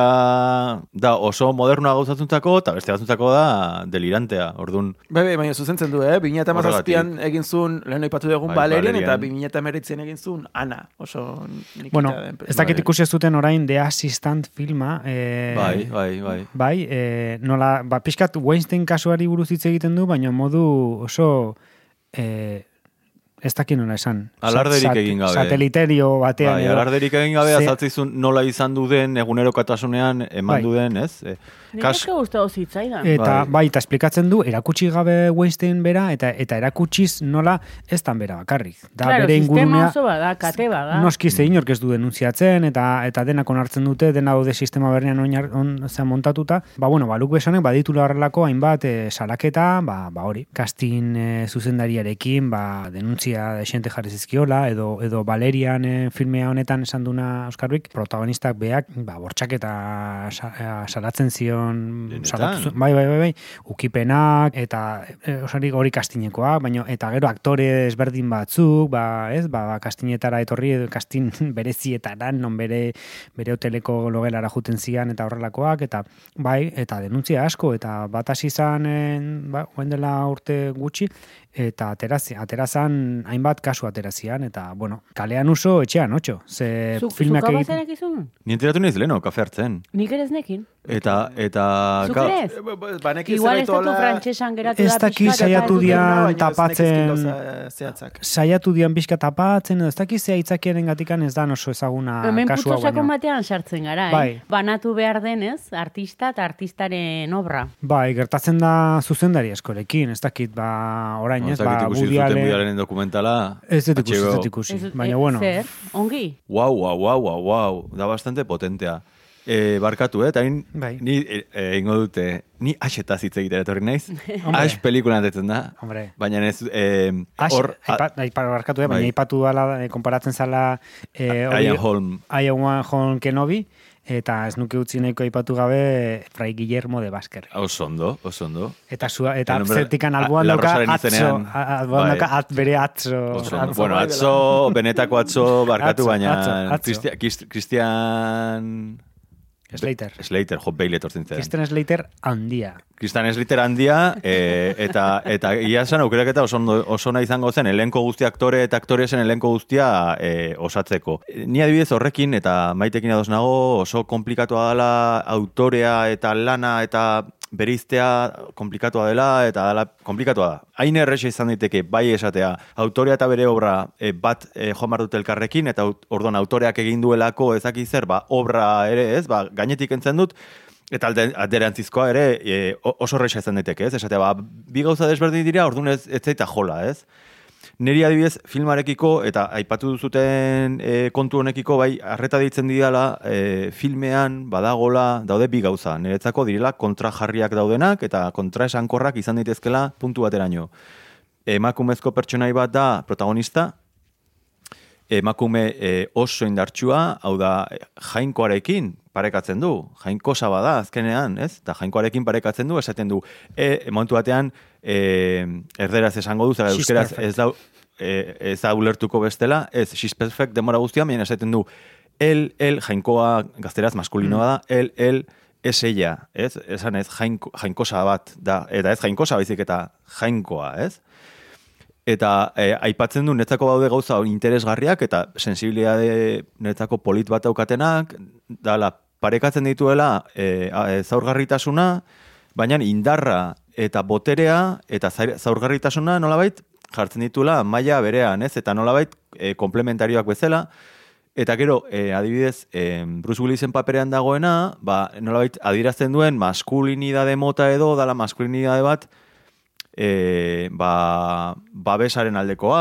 da oso modernoa gauzatzuntako, eta beste batzuntzako da delirantea. Orduan, Bai, bai, baina zuzentzen du, eh? 2008an Horregatik. egin zuen, lehen aipatu dugun Bai, Valerian, eta Valerian. 2008an egin zuen Ana, oso nikita Bueno, den ez dakit ikusi ez duten orain The Assistant filma. E, bai, bai, bai. Bai, e, nola, ba, pixkat Weinstein kasuari buruz hitz egiten du, baina modu oso... E, ez dakit nola esan. Alarderik Sat- egin gabe. Sateliterio batean. Bai, edo. alarderik egin gabe Ze- azaltzizun nola izan duden egunerokatasunean eman Bai. duden, ez? E, kas, gustatu zitzaidan. Eta Bai. bai, eta esplikatzen du erakutsi gabe Weinstein bera eta eta erakutsiz nola ez dan bera bakarrik. Da claro, bere sistema ingurunea oso bada, kate bada. Noski ze inork ez du denuntziatzen eta eta denak onartzen dute dena daude sistema berrian oinar on zean montatuta. Ba bueno, ba Luke Besonek baditula horrelako hainbat e, salaketa, ba ba hori, casting e, zuzendariarekin, ba denuntzia desente jarri zizkiola edo edo Valerian e, filmea honetan esan duna Oskarrik protagonistak beak, ba bortxaketa sa, e, salatzen zion salatu bai, bai, bai, bai, ukipenak eta e, osarik hori kastinekoa, baina eta gero aktore ezberdin batzuk, ba, ez, ba, ba kastinetara etorri edo kastin berezietara, non bere bere hoteleko logelara juten zian eta horrelakoak eta bai, eta denuntzia asko eta bat hasi izan ba, dela urte gutxi eta aterazi, aterazan hainbat kasu aterazian eta bueno, kalean uso etxean otxo. Ze Zuk, filmak zuka egiten. bazenek izun? ni enteratu naiz leno, kafe hartzen. Nik ere ez nekin. Eta, eta... Zuk ga- ere ez? Ba- ba- Igual ez frantsesan geratu Ez da dakit pixka, eta saiatu ez dian ez tapatzen- zehatzak. saiatu dian pixka tapatzen, edo ez dakiz ze aitzakiaren gatikan ez da oso ezaguna Hemen kasua baina. batean sartzen gara, Bai. eh? Banatu behar denez, artista eta artistaren obra. Bai, gertatzen da zuzendari askorekin, ez dakit, ba, orain ez, Ez dakit ba, Woody Allenen dokumentala. Ez dut ikusi, ez dut ikusi, Ez- baina eh, bueno. Zer, ongi? Wow, wow, wow, wow, wow. Da bastante potentea. E, barkatu, eh? Ni, Bai. ni e, e, ingo dute, ni asetaz hitz egitera etorri naiz. Ax pelikulan detzen da. Hombre. Baina ez, e, Ax, hor, a- aipa, aipa, barkatu, eh, baina Bai. aipatu dala, eh, konparatzen zala eh, Ian Holm. Ian Holm Kenobi, eta ez nuke utzi nahiko aipatu gabe Fray Guillermo de Basker. oso ondo, oso ondo. Eta zua, eta zertikan alboan dauka atzo, alboan Bai. dauka at, bere atzo. Bueno, atzo, benetako atzo, barkatu, baina atzo, Slater. Slater, jo, Bale etortzen zen. Kristen Slater handia. Kristan Slater handia, e, eta eta ia esan aukeraketa oso, oso nahi izango zen, elenko guzti aktore eta aktoresen elenko guztia e, osatzeko. Ni adibidez horrekin, eta maitekin ados nago, oso komplikatua dela autorea eta lana eta bereiztea komplikatua dela, eta dela komplikatua da. Hain erresa izan daiteke, bai esatea, autorea eta bere obra e, bat e, joan behar dute elkarrekin, eta orduan autoreak egin duelako ezaki zer, ba, obra ere ez, ba, gainetik entzen dut, Eta alde, alderantzizkoa ere e, oso horreixa izan daiteke, ez? Esatea, ba, bi gauza desberdin dira, orduan ez, ez zaita jola, ez? Neri adibidez filmarekiko eta aipatu duzuten e, kontu honekiko bai arreta deitzen didala e, filmean badagola daude bi gauza. Niretzako direla kontrajarriak daudenak eta kontraesankorrak izan daitezkela puntu bateraino. Emakumezko pertsonai bat da protagonista, emakume e, oso indartsua, hau da jainkoarekin parekatzen du, jainkosa bada azkenean, ez? Eta jainkoarekin parekatzen du, esaten du, e, momentu batean, e, erderaz esango du, zara euskeraz ez da, e, ez da ulertuko bestela, ez, she's perfect demora guztian, baina esaten du, el, el, jainkoa gazteraz maskulinoa da, el, el, ez ella, ez? Esan ez, jainko, jainkosa bat da, eta ez jainkosa baizik eta jainkoa, ez? Eta e, aipatzen du netzako daude gauza interesgarriak eta sensibilitate netzako polit bat daukatenak, dala parekatzen dituela e, e, zaurgarritasuna, baina indarra eta boterea eta zaurgarritasuna nolabait jartzen ditula maila berean, ez? Eta nolabait e, komplementarioak bezala. Eta gero, e, adibidez, e, Bruce Willisen paperean dagoena, ba, nolabait adierazten duen maskulinidade mota edo, dala maskulinidade bat, e, ba, babesaren aldekoa,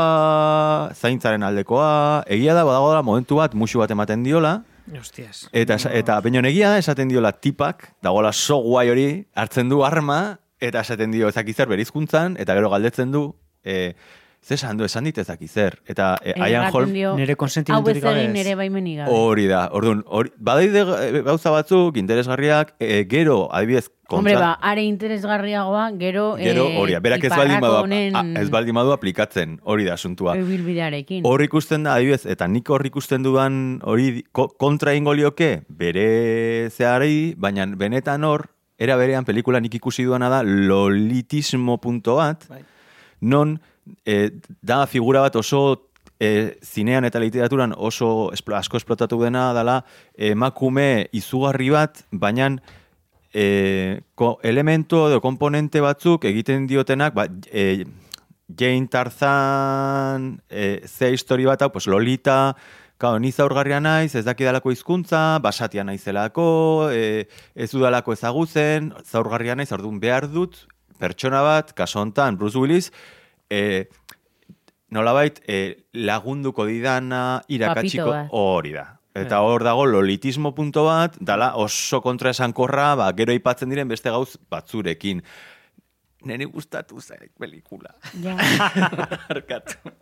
zaintzaren aldekoa, egia da, badago da, momentu bat, musu bat ematen diola, Hostias. Eta, eta baino egia da, esaten diola tipak, dagoela so guai hori, hartzen du arma, eta esaten dio ezakizzer berizkuntzan, eta gero galdetzen du, e, ze esan du, esan dit ezakizzer. Eta e, Ian Erraten Holm, dio, Nere hau ez konsentimenturik gabe ez. nere baimenik gabe. hori da, orduan, hori, badaide e, gauza batzuk, interesgarriak, e, gero, adibidez, Hombre, kontra, ba, are interesgarriagoa, gero... gero, eh, hori, da, berak ez baldin badu, a- ez baldin badu aplikatzen, hori da asuntua. ibilbidearekin. Hor ikusten da, adibidez, eta nik hor ikusten dudan hori ko- kontra ingo lioke bere zeari, baina benetan hor, era berean pelikula nik ikusi duana da lolitismo punto bat, Bai. non eh, da figura bat oso eh, zinean eta literaturan oso esplo, asko esplotatu dena dela emakume izugarri bat, baina ko, elemento edo komponente batzuk egiten diotenak, ba, eh, Jane Tarzan, eh, ze histori bat hau, pues Lolita, Kao, ni zaurgarria naiz, ez dakidalako hizkuntza, basatia naizelako, e, ez dudalako ezagutzen, zaurgarria naiz, orduan behar dut, pertsona bat, kaso hontan Bruce Willis, e, nolabait e, lagunduko didana irakatsiko hori da. Eta hor dago lolitismo punto bat, dala oso kontra esankorra, ba, gero aipatzen diren beste gauz batzurekin. Neri gustatu zait pelikula. Ja. Arkatu.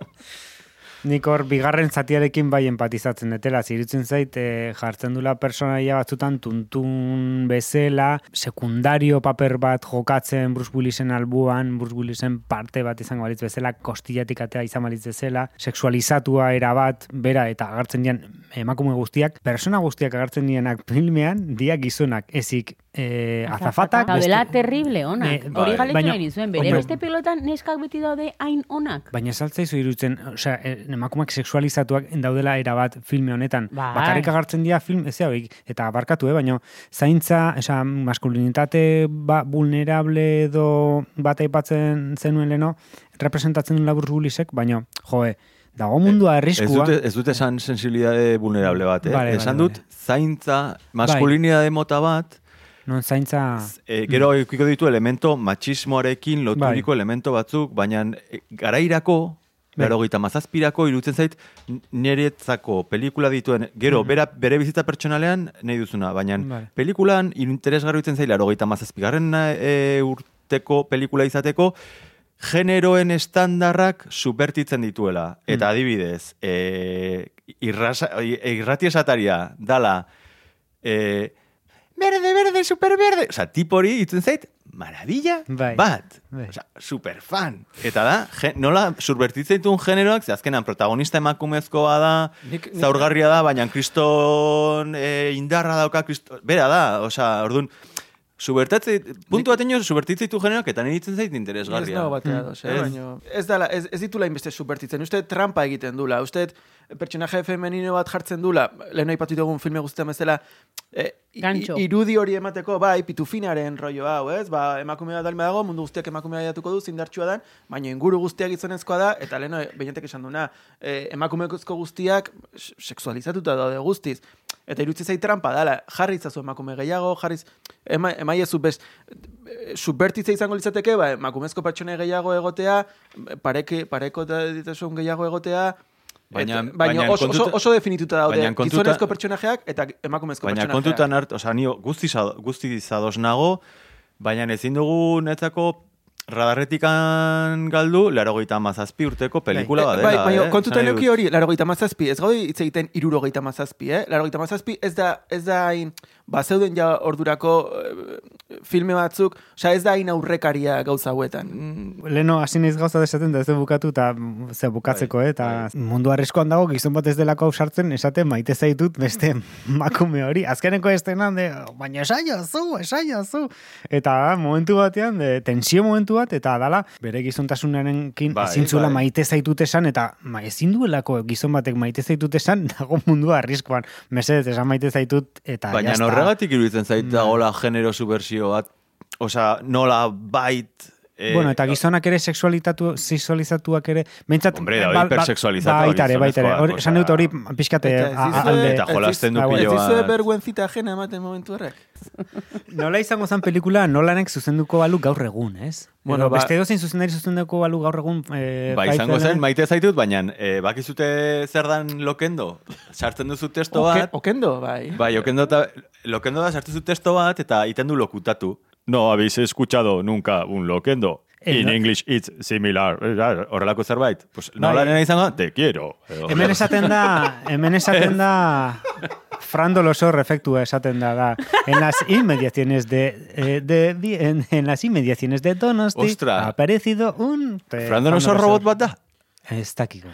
Nik hor bigarren zatiarekin bai empatizatzen detela, zirutzen zait eh, jartzen dula personaia batzutan tuntun bezala, sekundario paper bat jokatzen Bruce Willisen albuan, Bruce Willisen parte bat izango balitz bezala, kostillatik atea izan balitz bezala, sexualizatua era bat, bera eta agertzen dian emakume guztiak, persona guztiak agertzen dienak filmean, dia gizonak, ezik eh, azafatak, beste- terrible, onak. Eh, Hori bai. galetu Baina- nahi nizuen, bere beste pilotan neskak beti daude hain onak. Baina saltzaizu irutzen, osea, emakumeak sexualizatuak daudela era bat filme honetan. Bai. Bakarrik agartzen dira film, ez hauek, eta barkatu, eh, baina zaintza, osea, maskulinitate ba, vulnerable edo bat aipatzen zenuen leno, representatzen duen labur Willisek, baina, joe, dago mundua Ez arriskua. dute, ez dute esan sensibilidade vulnerable bat, eh? Vale, vale, esan vale. dut, zaintza, maskulinidade mota bat, Non zaintza... e, gero ikiko ditu elemento machismoarekin loturiko elemento batzuk, baina e, garairako, Bai. Laro gita mazazpirako irutzen zait niretzako pelikula dituen, gero, bera, bere bizitza pertsonalean nahi duzuna, baina Bai. pelikulan interesgarri irutzen zait, laro gita mazazpigarren e, urteko pelikula izateko, generoen estandarrak supertitzen dituela. Eta adibidez, e, irrasa, irrati esataria dala, e, berde, berde, superberde. Osa, tipori itzen zait, maravilla Bai. bat. Bai. Osa, superfan. Eta da, gen, nola subvertitzen dituen generoak, ze azkenan protagonista emakumezkoa da, Nik- nik- zaurgarria da, baina kriston e, indarra dauka, kriston, bera da, osea, orduan, Subertatze, puntu bat ino, subertitzen ditu generoak, eta nire ditzen zait Ez interesgarria. dago batea ados, eh, Ez. baino- ez, dala, ez, ez ditula inbeste subvertitzen. Uste trampa egiten dula. Uste pertsonaje femenino bat jartzen dula. Lehen aipatu dugun filme guztietan bezala. Gancho. irudi hori emateko, bai, pitufinaren rollo hau, ez? Ba, emakume bat dago, mundu guztiak emakumea jatuko du, zindartsua dan, baina inguru guztiak gizonezkoa da, eta lehen behinetek esan duna, eh, emakumezko guztiak sexualizatuta daude guztiz. Eta irutzi zait trampa dala, jarri izazu emakume gehiago, jarriz, ema, emaiezu bez, subvertitze izango litzateke, ba, emakumezko pertsone gehiago egotea, pareke, pareko da ditasun gehiago egotea, Baina- eta- baina, baina oso, oso, kontuta- oso definituta daude, baina kontuta- gizonezko pertsonajeak eta emakumezko Baina pertsonajeak. kontutan hart, osea, nio guztiz, ad- guztiz ados nago, baina ezin dugu netzako radarretikan galdu, laro mazazpi urteko pelikula Eh, badela, bai, baina eh? dut. hori, laro mazazpi, ez gaude hitz egiten irurogeita mazazpi, eh? Laro mazazpi ez da, ez da hain, ba, zeuden ja ordurako eh, filme batzuk, osea, ez da hain aurrekaria gauza hauetan. Mm, Leno hasi naiz gauza desaten da ez du bukatu eta mm, ze bukatzeko, Bai, eh, eta mundu arriskoan dago gizon bat ez delako hau sartzen esate maite zaitut beste makume hori. Azkeneko estenan de baina esaio zu, esaio zu. Eta momentu batean de tensio momentu bat eta dala bere gizontasunarekin Bai, ezin zuela bai. maite zaitut esan eta ma, ezin duelako gizon batek maite zaitut esan dago mundua arriskoan. Mesedez esan maite zaitut eta Baina. Horregatik iruditzen zait dagoela genero subversio bat Osa, nola bait... eh, bueno, eta gizonak ere sexualitatu, sexualizatuak ere, behintzat... Hombre, da, hipersexualizatua Baita ere, baita ere. gizonezkoak, Hor, Esan dut hori pixkate Eta alde. Eta jolasten du ez diz- pilo Ez dizue bat. berguenzita ajena ematen momentu horrek? Nola izango zen pelikula nolanek zuzenduko balu gaur egun, ez? Bueno, ba- beste dozein zuzenari zuzenduko balu gaur egun... Eh, Ba, izango zen, eh? maite zaitut, baina eh, bakizute zer dan lokendo? Sartzen duzu testo Oke- bat, Okendo, bai. bai, okendo, ta, lokendo da sartzen duzu testo bat, eta iten du lokutatu. No habéis escuchado nunca un lokendo. Eh, In no. English it's similar. Horrelako zerbait. Pues, Bai. nola nena izango, te quiero. Hemen esaten da, hemen esaten da Fran Dolosor efektua esaten da, da. En las inmediaciones de, eh, de, di- en, en las inmediaciones de Donosti Ostra. ha aparecido un... Fran Donosor robot bat da? Ez dakiko.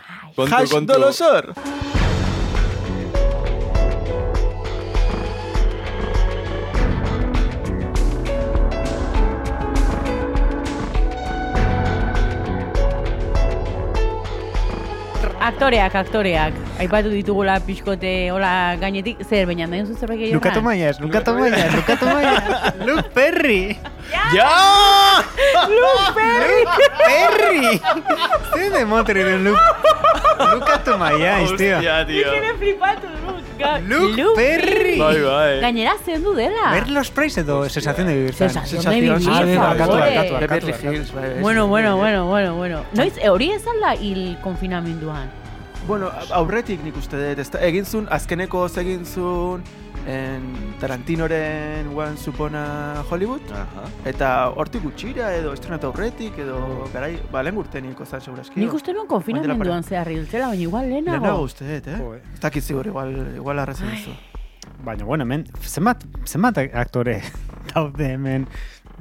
Hash dolosor! Aktoreak, aktoreak. Aipatu ditugula pixkote hola gainetik. Zer, baina nahi duzu zerbait gehiago? Lukatu maiaz, lukatu maiaz, lukatu maiaz. Luke Perry! Ja! Perry! Zer de motri den Luke? Lukatu maiaz, tío. Hostia, tío. Nik ere flipatu du. Ga- Luke Perry! Bai, bai. Gainera zendu dela. Ver los Price edo sensación de vivir. Sensación de vivir, ah, por barkatu, favor. barkatu, barkatu. Beverly Hills, bai. bai. Bueno, bueno, bueno, bueno, bueno. Noiz, eh, hori ez da hil konfinamenduan. Bueno, aurretik nik uste dut, ezta, egin zuen, azkeneko egin zuen en Tarantinoren Once Upon a Hollywood, Aha. eta hortik gutxira edo estrenatu aurretik edo garai, ba, lehen urteniko zan seguraski. Nik uste nuen konfinamenduan zehar hiltzela, baina igual Lehenago lehenago. uste dut, eh? Jo, eh. Ez dakit zigur, igual, igual arrazen duzu. Baina, bueno, hemen, zenbat, zenbat aktore daude hemen,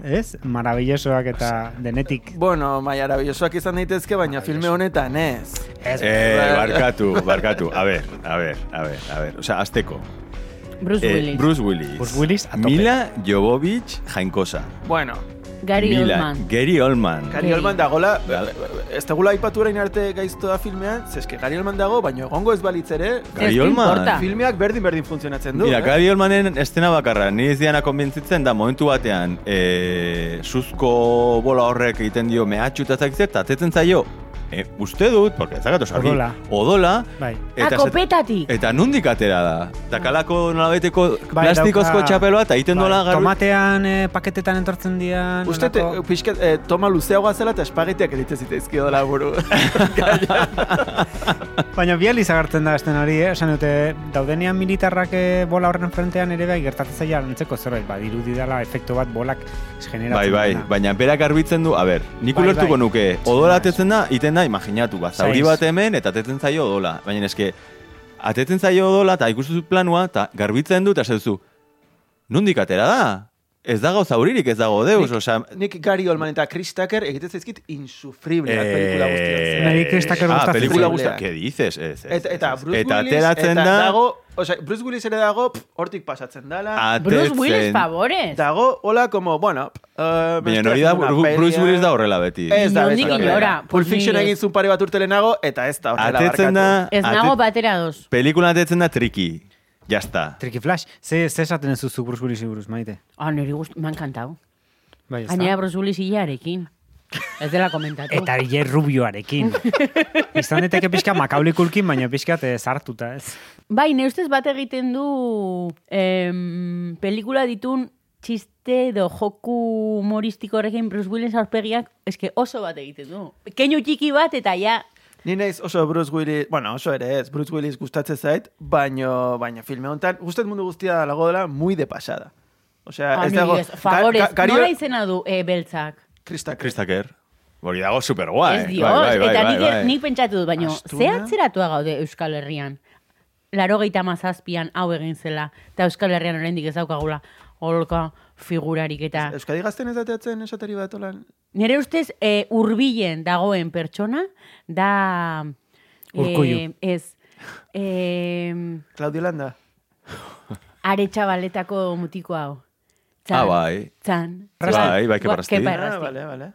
ez? Maravillosoak eta denetik. Bueno, mai arabillosoak izan daitezke, baina filme honetan ez. Ez, Eh, barkatu, barkatu. A ver, a ver, a ver, a ver. O sea, azteko. Bruce Eh, Willis. Bruce Willis. Bruce Willis a tope. Mila Jovovich jainkosa. Bueno, Gary Mila, Oldman. Gary Oldman. Gary. Oldman dagola, ez dagula aipatu orain arte gaiztoa filmean, zeske Gary Oldman dago, baina egongo ez balitz ere, Gary Oldman. filmeak berdin-berdin funtzionatzen du. Mira, eh? Gary Oldmanen estena bakarra, ni ez diana konbentzitzen da momentu batean e, suzko bola horrek egiten dio mehatxu eta zakizet, eta zaio, e, uste dut, porque ez zagatu sarri, Odola. odola, Bai. Ah, esat- kopetatik. Eta nundik atera da? Dakalako nolabeteko Bai, plastikozko txapeloa eta egiten bai, dola garbi. Tomatean eh, paketetan entortzen dian. Uste, te, nolako- pixket, eh, toma luzeagoa zela eta espagetiak egiten zitezkio dela buru. Baina bializ agertzen da esten hori, eh? Esan dute, daudenean militarrak eh, bola horren frentean ere bai gertatzen zaila antzeko zerbait, ba, dirudi dela efektu bat bolak generatzen Bai, bai, dena. baina berak garbitzen du, a ber, nik Bai, ulertuko bai. nuke, odola atetzen da, iten da, imaginatu, ba, zauri bat hemen, eta atetzen zaio odola. Baina eske, atetzen zaio odola, eta ikustu planua, eta garbitzen du, eta duzu, nundik atera da? Ez dago zauririk, ez dago deus, osea... Nik Gary Oldman eta Chris Tucker egiten zaizkit insufribleak pelikula guztiak. Niri Chris Tucker ah, gustatzen pelikula guztiak, ¿qué dices? Ez, ez, Eta, eta. Bruce eta Willis, ateratzen eta da, dago, osea, Bruce Willis ere dago, hortik pasatzen dala. Bruce Willis, favorez. Dago, hola, como, bueno... Uh, Baina hori da, Bru- Bruce Willis da horrela beti. Ez da, beti inora, Pulp Fiction egin zuen pare bat urte lehenago, eta ez da horrela barkatu. Ez nago batera dos. Pelikula atetzen da triki. Ya está. Tricky Flash, ze, ze esaten ez duzu Bruce Willis buruz, maite? Ah, niri gust, me ha encantado. Bai, ez da? Gainera Bruce Willis hilarekin. Ez dela komentatu. Eta J. Rubioarekin. Izan daiteke pixka makaulikulkin, baina pixka zartuta, ez? Bai, ne ustez bat egiten du em, pelikula ditun txiste edo joku humoristiko horrekin Bruce Willis aurpegiak eske oso bat egiten du. Keinu txiki bat eta ja Ni naiz oso Bruce Willis, bueno, oso ere ez, Bruce Willis gustatzen zait, baino, baina filme honetan, gustet mundu guztia lago dela muy de pasada. Osea, ah, ez dago... ez, favorez, Ga- ga- Gary- nola izena du e, beltzak? Chris Tucker. Hori dago super guai. Ez dios, eta nik, nik pentsatu dut, baino, ze atzeratua gaude Euskal Herrian? Laro gehieta mazazpian hau egin zela, eta Euskal Herrian oraindik ez daukagula holka figurarik eta... Euskadi gazten ez dateatzen esateri bat olan... Nire ustez, e, urbilen dagoen pertsona, da... Urkullu. E, ez, e, Claudio Landa. are txabaletako mutiko hau. Ah, bai. Txan. Bai, bai, Kepa Arrasti. Kepa Ah, vale, vale.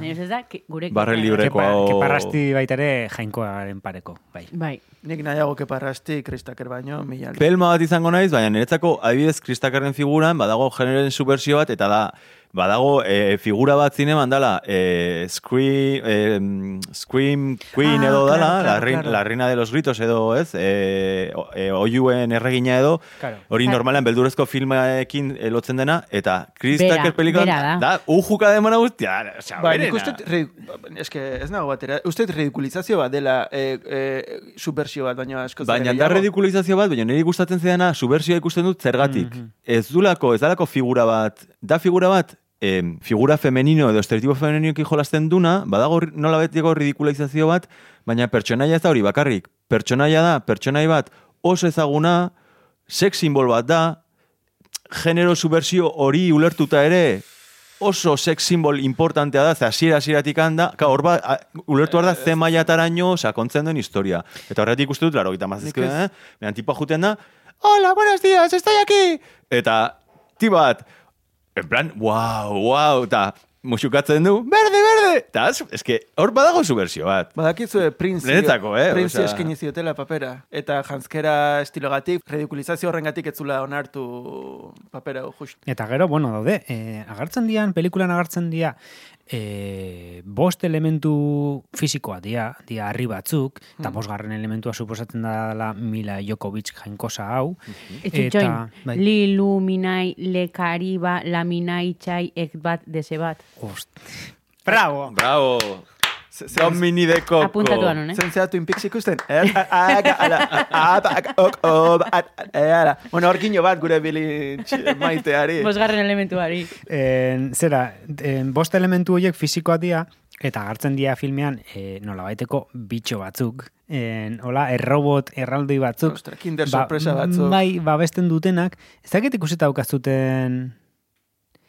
Nire ustez da, ke- gure... Barre Kepa libre. Arrasti. Kepa hau- Keparrasti baita ere jainkoaren pareko, bai. Bai. Nik nahiago keparrasti, Chris Tucker baino, mila. Pelma bat izango naiz, baina niretzako adibidez Chris Tuckerren figuran badago generen subversio bat, eta da badago e, figura bat zineman dala, e, Scream, e, Scream Queen Ah, edo claro, dala, claro, la, rein- claro. la reina de los gritos edo, ez? E, e, oiuen erregina edo, Claro. hori Bai. normalen beldurezko filmeekin e, lotzen dena, eta Chris Bera, Tucker pelikoan, bera da. da, ujuka demona guztia, osea, Bai, nik berena. uste, ri- eske ez nago batera, uste ridikulizazio bat dela e, e, subversio bat, baina asko Baina da ridikulizazio bat, baina niri gustatzen zidana subversioa ikusten dut zergatik. Ez dulako, ez dalako figura bat, da figura bat, em, figura femenino edo estereotipo femeninoki jolasten duna, badago nola betiko ridikulizazio bat, baina pertsonaia ez da hori bakarrik. Pertsonaia da, pertsonai bat oso ezaguna, sex simbol bat da, genero subversio hori ulertuta ere, oso sex simbol importantea da, ze hasiera hasieratik handa, ka, hor ba, ulertu da ze mailataraino sakontzen duen historia. Eta horretik uste dut, laro, gita mazizko, eh? Behan tipa juten da, hola, buenos días, estoy aquí! Eta, ti bat, en plan, wow, wow, eta musukatzen du, berde, berde! Eta, ez- eske, hor badago subversio bat. Badakizue Prince Niretzako, eh, Prince osea- eskaini ziotela papera eta janskera estilogatik ridikulizazio horrengatik ez zula onartu papera just. Eta gero, bueno, daude, e, agartzen dian, pelikulan agartzen dia, e, bost elementu fisikoa dia, dia harri batzuk, eta bosgarren elementua suposatzen da dela Mila Jokovic jainkosa hau. Etxitxoin, bai, lilu, minai, lekariba, laminai, txai, ek bat, dese bat. ost, bravo! Bravo! Domini de Coco. Apuntatu anon, eh? Zentzea Twin Peaks ikusten? Eh, eh. Bueno, horkino bat gure bilin maiteari. Bosgarren elementuari. En, zera, en, bost elementu horiek fisikoak dira, eta agartzen dira filmean e, nolabaiteko bitxo batzuk. En, hola, errobot, erraldoi batzuk. Ostra, kinder sorpresa batzuk. Bai, babesten dutenak. Ez dakit ikusita daukazuten...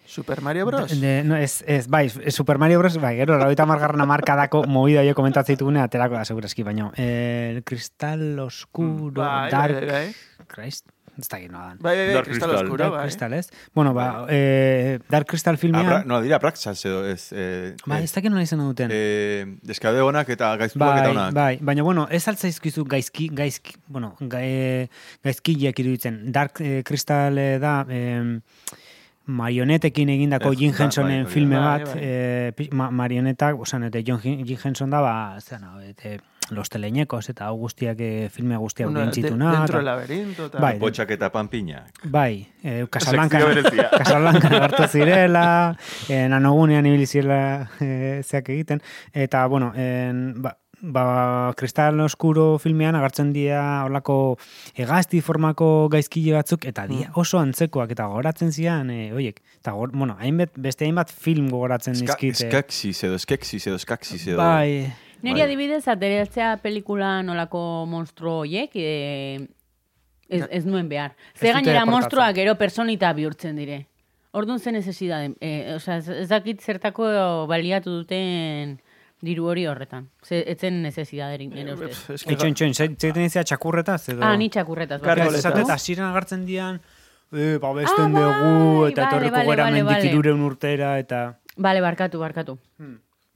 Super Mario Bros. De, no, ez, ez, bai, Super Mario Bros. Bai, gero, lauita margarren amarkadako movida jo komentatzen ditugune, aterako da, segurazki, baino. El cristal oscuro, Bai, dark... bai, bai. Christ, ez da gino dan. Bai, bai, bai, Dark Crystal. oscuro, Dark bai. Crystal, ez? Bueno, ba, eh, Dark Crystal Ah, filmean... pra, no, dira Praxas edo, ez... Eh, Ba, ez dakit nola izan duten. eh, deskade honak eta gaiztuak Bai, eta honak. bai, baina bueno, ez altzaizkizu gaizki, gaizki, bueno, ga, e, gaizkileak iruditzen. Dark eh, Crystal eh, da em, marionetekin egindako Jim da, Hensonen bai, filme bai, bat, bai. eh, pi- ma, marionetak, osan, eta John Jim Henson da, ba, zen, hau, eta Los Teleñecos, eta hau guztiak, eh, filme guztiak Una, de, bintzituna. dentro del laberinto. Eta... Bai, Potxak eta panpinak. Bai, eh, Casablanca. Casablanca hartu zirela, eh, nanogunean ibili zirela eh, zeak egiten, eta, bueno, en, ba, ba, Kristal Oskuro filmean agartzen dira olako hegazti formako gaizkile batzuk, eta dia oso antzekoak, eta gogoratzen zian, eh, oiek, eta gor, bueno, hainbat, beste hainbat film gogoratzen Ska, dizkite. skaksis edo skeksis edo skaksis edo... Bai, Neri Bai. adibidez, ateratzea pelikula nolako monstruo hoiek, e, ez, ez nuen behar. Ez Ze gainera monstruak gero personita bihurtzen dire. Orduan zen necesidade. E, osea, ez, ez dakit zertako baliatu duten diru hori horretan. Ze, etzen necesidadering, nire ustez. Pff, eske Itxoin, itxoin, zeiten izia txakurretaz, edo... Ah, ni txakurretaz. Bakarrik. leta. Esatet, hasieran agartzen dian, e, babesten Ah, dugu, bai, eta bale, etorriko bale, gara bale, mendik irureun urtera, eta... Bale, barkatu, barkatu.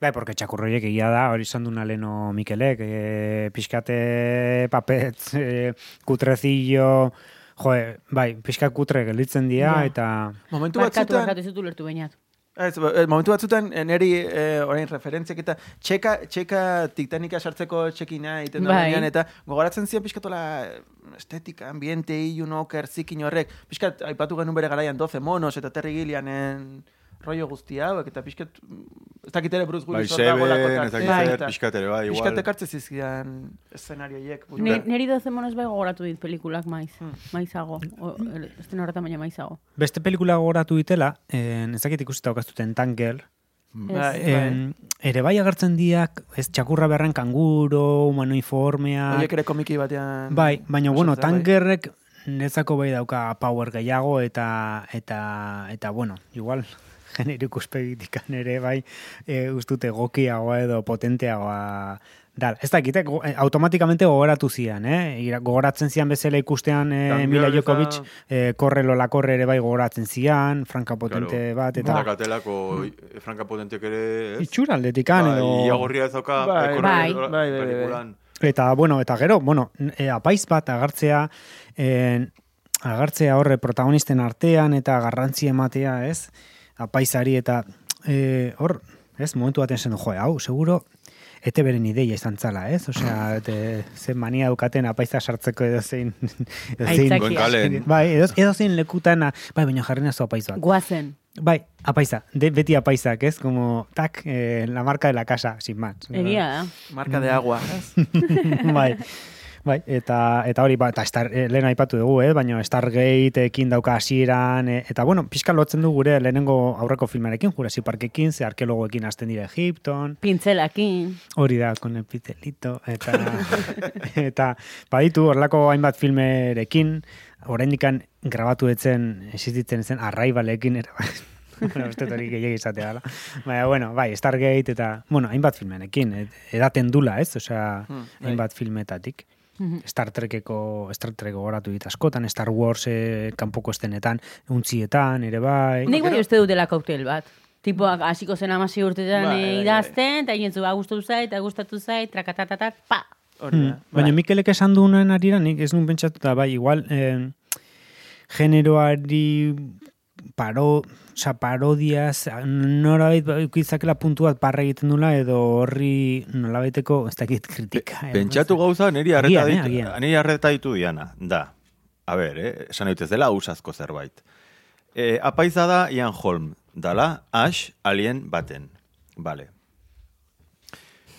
Bai, porque txakurroiek egia da, hori izan duna leno Mikelek, e, pixkate papetz, e, kutrezillo, jo, bai, pixkat kutre gelditzen dira, Ja. eta... Momentu Barkatu, batzutan, barkatu, ez dut ulertu bainat. Ez, ba, eh, momentu batzutan, eh, neri eh, orain referentziak eta txeka, txeka Titanica sartzeko txekina egiten da Bai. benean, eta gogoratzen zian pixkatola estetika, ambiente, ilun, oker, zikin horrek, pixkat aipatu genuen bere garaian 12 monos eta Terry Gillianen rollo guzti hauek, eta pixkat, ez dakit ere Bruce Bai, Willis hor dagoelako seben, ez tartean, dakit Bai. zer, eta pixkat ere, bai, Pixkat igual. ekartze zizkidan eszenarioiek. Ne, buruan. neri doze monos bai gogoratu dit pelikulak maiz. Maizago. O, ez den horretan baina maizago. Beste pelikula gogoratu ditela, en, ez dakit ikusita aukaztuten Tanker, Bai, bai. en, ere bai agertzen diak, ez txakurra beharren kanguro, humanoiformea... Horiek ere komiki batean... Bai, baina bueno, pasatzen, bai. tankerrek netzako bai dauka power gehiago eta eta eta bueno, igual genero ikuspegitik ere bai e, ustute egokiagoa edo potenteagoa Dal, ez dakite, go, eh, automatikamente gogoratu zian, eh? Gogoratzen zian bezala ikustean eh, Mila eta- Jokovic, eh, korre lola korre ere bai gogoratzen zian, franka potente bat, eta Dakatelako eh, Franka Potentek ere, ez? itxura aldetikan, Bai, edo... Iagorria ez dauka, Bai, eh, bai, bai, bai, bai. Eta, bueno, eta gero, bueno, e, apaiz bat agartzea, en, agartzea horre protagonisten artean eta garrantzi ematea, ez? Apaizari eta e, hor, ez, momentu baten zen, jo, hau, seguro, ete beren ideia izan zala, ez? Osea, ete, zen mania dukaten apaiza sartzeko edo zein... edo zein-. Bai, edo, edo zein lekutan, bai, baina jarri nazu apaizoak. Guazen. Bai, apaiza, de, beti apaizak, ez? Como, tak, eh, la marca de la casa, sin más. Egia da. Marka de agua, ez? bai. Bai, eta eta hori ba, eta Star, eh, lehen aipatu dugu, eh, baina Stargateekin dauka hasieran eh, eta bueno, pixka lotzen du gure lehenengo aurreko filmarekin, Jurassic Parkekin, ze arkeologoekin hasten dira Egipton, Pintzelakin. hori da, con el pitelito, eta, eta baditu horlako hainbat filmerekin, oraindikan grabatu etzen, existitzen zen, arraibalekin, era, bueno, uste hori gehiago izatea dela. Baina, bueno, bai, Stargate eta, bueno, hainbat filmenekin, ed- edaten dula, ez? Osea, Hmm, bai. Filmetatik. Star Trekeko, Star Trek goratu dit askotan, Star Wars eh, kanpoko estenetan, untzietan, ere bai. Nik bai uste dutela koktel bat. Tipoak hasiko zen amasi urtetan eh, bai, bai. idazten, eta jentzu ba gustatu zait, eta gustatu zait, trakatatatat, pa! Hori da. Mm. Baina Bai. Mikelek esan duenen arira, nik ez nuen pentsatuta, bai, igual, eh, generoari paro, oza, parodiaz, norabait izakela puntu bat parra egiten dula, edo horri nolabaiteko, ez dakit kritika. eh, Pentsatu gauza, niri arreta eh, ditu, agian. niri arreta ditu diana, da. A ber, eh, esan dut ez dela usazko zerbait. E, apaiza da Ian Holm, dala Ash alien baten. Vale.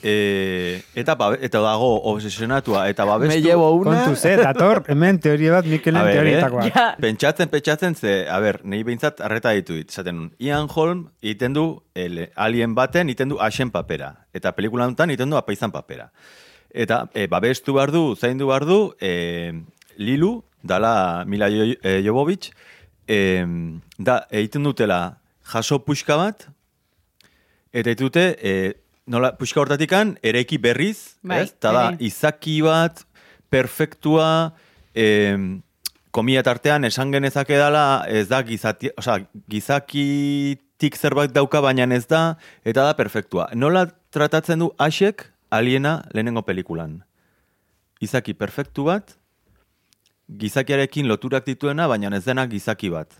E, eta, eta dago obsesionatua eta babestu. Me llevo una... Kontuz, eh, dator, hemen teoria bat Mikelen teorietakoa. Ja. Pentsatzen, pentsatzen, ze, a ber, nahi behintzat arreta ditu dit. Zaten nun, Ian Holm iten du el, alien baten, iten du Ashen papera. Eta pelikula honetan iten du apaizan papera. Eta e, babestu behar du, zaindu behar du, e, Lilu, dala Mila Jo- e, Jovovich, e, da, egiten dutela jaso puxka bat, eta egiten dute, e, nola, puxka hortatikan, ereki berriz, Bai, ez? Ta da, ere. izaki bat, perfektua, em, komia tartean esan genezake dela, ez da gizati, osea, gizakitik zerbait dauka baina ez da, eta da perfektua. Nola tratatzen du Asek aliena lehenengo pelikulan? Izaki perfektu bat, gizakiarekin loturak dituena, baina ez dena gizaki bat.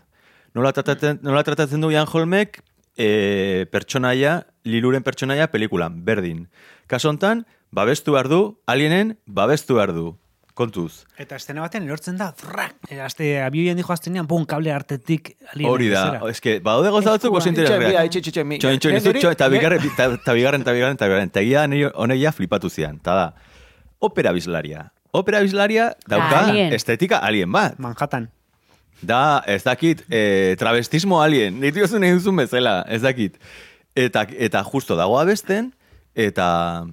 Nola tratatzen, nola tratatzen du Jan Holmek e, pertsonaia, liluren pertsonaia pelikulan, berdin. Kaso hontan, babestu behar du, alienen babestu behar du. Kontuz. Eta estena baten erortzen da, zrak, e, azte, abioien dijo aztenean, bon, kable artetik alien Hori da, eske, badaude gauza batzuk oso interesgarriak. mi- Txoin, txoin, Niri- izu, txoin, eta bigarren, eta eta bigarren, eta bigarren, eta bigarren. Eta egia ja flipatu zian. Ta da, opera bizlaria. Opera bizlaria dauka Alien. estetika alien bat. Manhattan. Da, ez dakit, e, travestismo alien, nitu duzun egin duzun bezala, ez dakit. Eta, eta justo dago abesten, eta,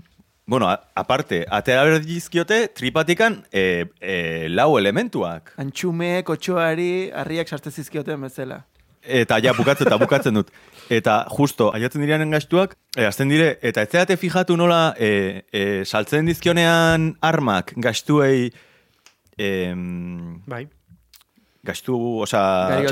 bueno, a, aparte, atera berdizkiote tripatikan e, e, lau elementuak. Antxumeek, otxoari, harriak sartzen zizkioten bezala. Eta ja, bukatzen eta bukatzen dut. Eta justo, aiatzen direan gastuak, e, azten dire, eta ez zeate fijatu nola, e, e, saltzen dizkionean armak gastuei, em, Bai. Gastu, oza,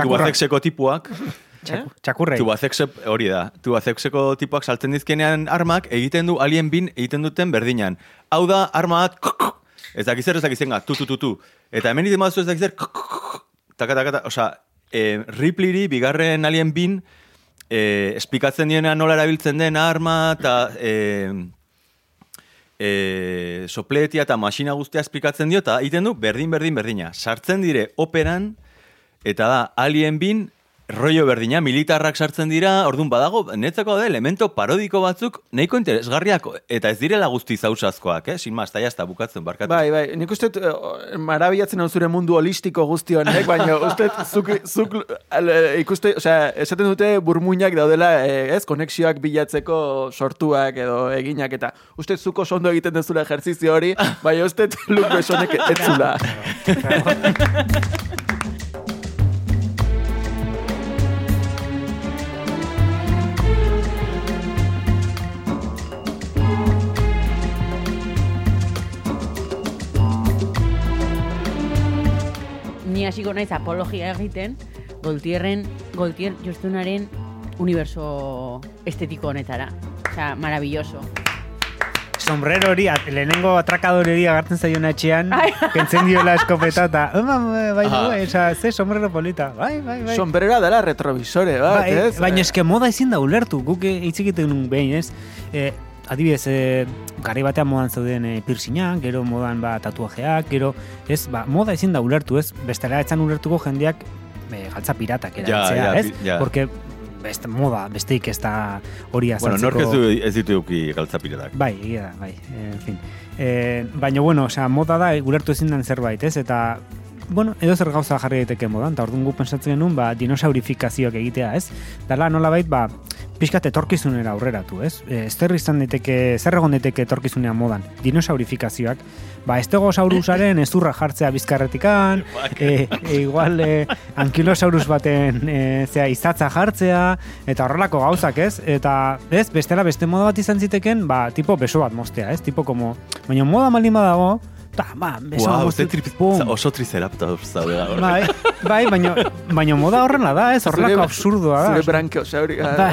tubazexeko tipuak, Eh? Txakurrei. Tubazexe, hori da, tubazexeko tipuak saltzen dizkenean armak, egiten du alien bin, egiten duten berdinan. Hau da, arma bat, ez dakiz ez dakiz zenga, tu, tu, tu, tu. Eta hemen iten bazu ez dakiz taka, taka, taka, osea, e, Ripleyri, bigarren alien bin, e, esplikatzen dienean nola erabiltzen den arma, eta e, e, sopletia eta masina guztia esplikatzen dio, eta egiten du berdin, berdin, berdina. Sartzen dire operan, eta da, alien bin, rollo berdina, militarrak sartzen dira, orduan badago, netzako da, elemento parodiko batzuk, nahiko interesgarriak, eta ez direla guzti zausazkoak, eh? Sin más, eta jazta bukatzen, barkatu. Bai, bai, nik uste eh, marabiatzen hau zure mundu holistiko guzti honek, baina uste zuk, zuk ale, ikuste, osea, esaten dute burmuinak daudela, eh, ez, konexioak bilatzeko sortuak edo eginak, eta uste zuko sondo egiten dezula ejerzizio hori, baina uste Luke Besonek etzula. Ni hasiko naiz apologia egiten, Goltierren, Goltier Justunaren universo estetiko honetara. Osea, maravilloso. sombrero hori, at- lehenengo atrakadore hori agartzen zaion etxean, kentzen diola eskopeta, eta, "Oma, bai, bai, oza, ze sombrero polita, bai, bai, bai. Sombrera dela retrovisore, bat, Bai, ez? baina eske moda ezin da ulertu, guk hitz egiten nun behin, ez? E, adibidez, e, gari batean modan zauden e, piercinga, gero modan ba, tatuajeak, gero, ez, ba, moda ezin da ulertu, ez? Bestela etzan ulertuko jendeak e, galtza piratak Ja, erabiltzea, ja, ez? ja. Porque beste moda, besteik ez da hori Bueno, azaltzeko. nork ez, du, ez ditu euki galtzapiratak. Bai, egia da, bai, en fin. E, baina, bueno, osea, moda da, ulertu ezin den zerbait, ez? Eta, bueno, edo zer gauza jarri daiteke modan, eta orduan gu pensatzen genuen, ba, dinosaurifikazioak egitea, ez? Dala, nolabait, ba, pixkat etorkizunera aurreratu, ez? E, zer izan daiteke, zer egon daiteke etorkizunean modan? Dinosaurifikazioak, ba, estegosaurusaren ezurra jartzea bizkarretikan, e, e, igual e, ankilosaurus baten e, zea izatza jartzea, eta horrelako gauzak, ez? Eta, ez, bestela beste moda bat izan ziteken, ba, tipo beso bat mostea, ez? Tipo como, baina moda malin badago, ta, ba, beso bat Wow, moztu, ze tri- oso triceratops zaude gaur. Bai, bai, baina, baina moda horrela da, ez? Horrelako absurdoa da. Zure brankeosaurika. Ba,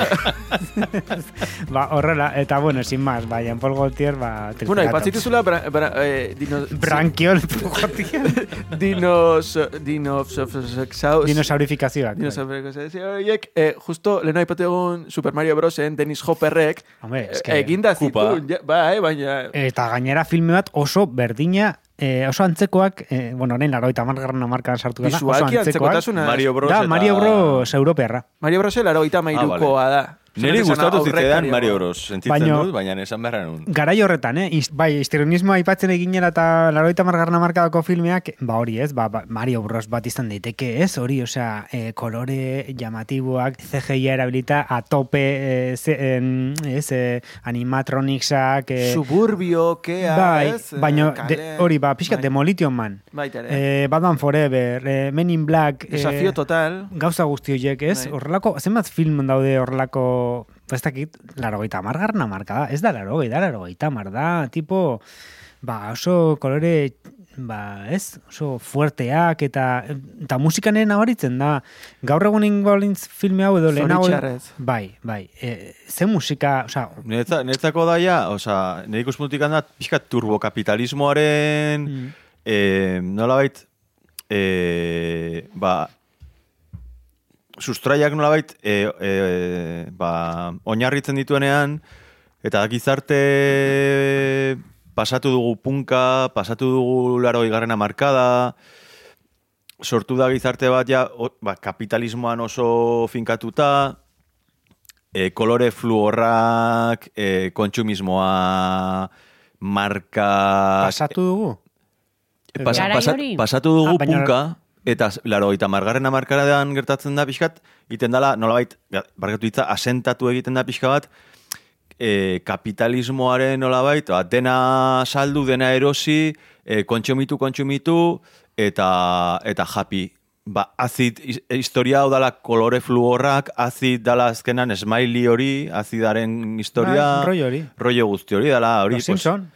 ba, horrela, eta bueno, sin más, bai, Paul Gaultier, ba, Bueno, triceratops. ipatzituzula bra, bra, eh, dino, Brankiol, jotia. dinos, dinos, dinos, Dinosaurifikazioak. bai. Dinosauriek, eh, justo lehena aipatu egun Super Mario Brosen, Dennis Hopperrek, Hombre, eh, eske... eginda Kupa. zituen, ja, bai, baina... Eta gainera filme bat oso berdina, eh, oso antzekoak, eh, bueno, orain laroita margarren amarkadan sartu gara, oso antzekoak. antzekotasuna. Mario Bros. Da, eta- Mario Bros. europearra. Mario Bros. laro gita mairukoa da. Neri gustatu zitzaidan Mario Bros. Sentitzen Baino- dut, baina esan beharra nun. Garai horretan, eh? Iz, bai, histrionismoa aipatzen eginera eta laroita margarren amarkadako filmeak, ba hori ez, ba, ba, Mario Bros. bat izan daiteke ez, hori, osea, eh, kolore llamatiboak, CGI erabilita, a tope, eh, ze, en, ez, eh, animatronicsak, eh, Suburbio, kea, bai, ez? Eh, baino, de, kale. hori, ba, pixkat, Bai. Demolition Man, Baita ere. eh, Batman Forever, eh, Men in Black, Desafio eh, total. gauza guzti horiek, ez? Bai. Horrelako, zenbat film daude horrelako, ez dakit, laro gaita margarna marka da, ez da laro da laro gaita mar da, tipo, ba, oso kolore, ba, ez, oso fuerteak, eta, eta musikanen nabaritzen da, gaur egun ingolintz filme hau edo lehenago, bai, bai, e, ze musika, osea, Netza, netzako daia, osea, nire ikuspuntutik handa, pixka turbokapitalismoaren, Mm. eh, nolabait, eh, ba, sustraiak nolabait, eh, eh, ba, oinarritzen dituenean, eta gizarte pasatu dugu punka, pasatu dugu laro igarrena markada, sortu da gizarte bat ja, o, ba, kapitalismoan oso finkatuta, e, kolore fluorrak, e, kontsumismoa, marka... pasatu dugu. e, pasa- Garai pasa- pasatu dugu Ah, baina- punka, eta laro, eta margarren amarkaradan gertatzen da pixkat, iten dala, nolabait, barkatu hitza, asentatu egiten da pixka bat, e, kapitalismoaren nolabait, ba, dena saldu, dena erosi, e, kontsumitu, kontsumitu, eta, eta japi. Ba, his- historia hau dala kolore fluorrak, azid dala azkenan smiley hori, azidaren historia, Bai, rollo hori. rollo guzti hori dala, hori, Los Simpson.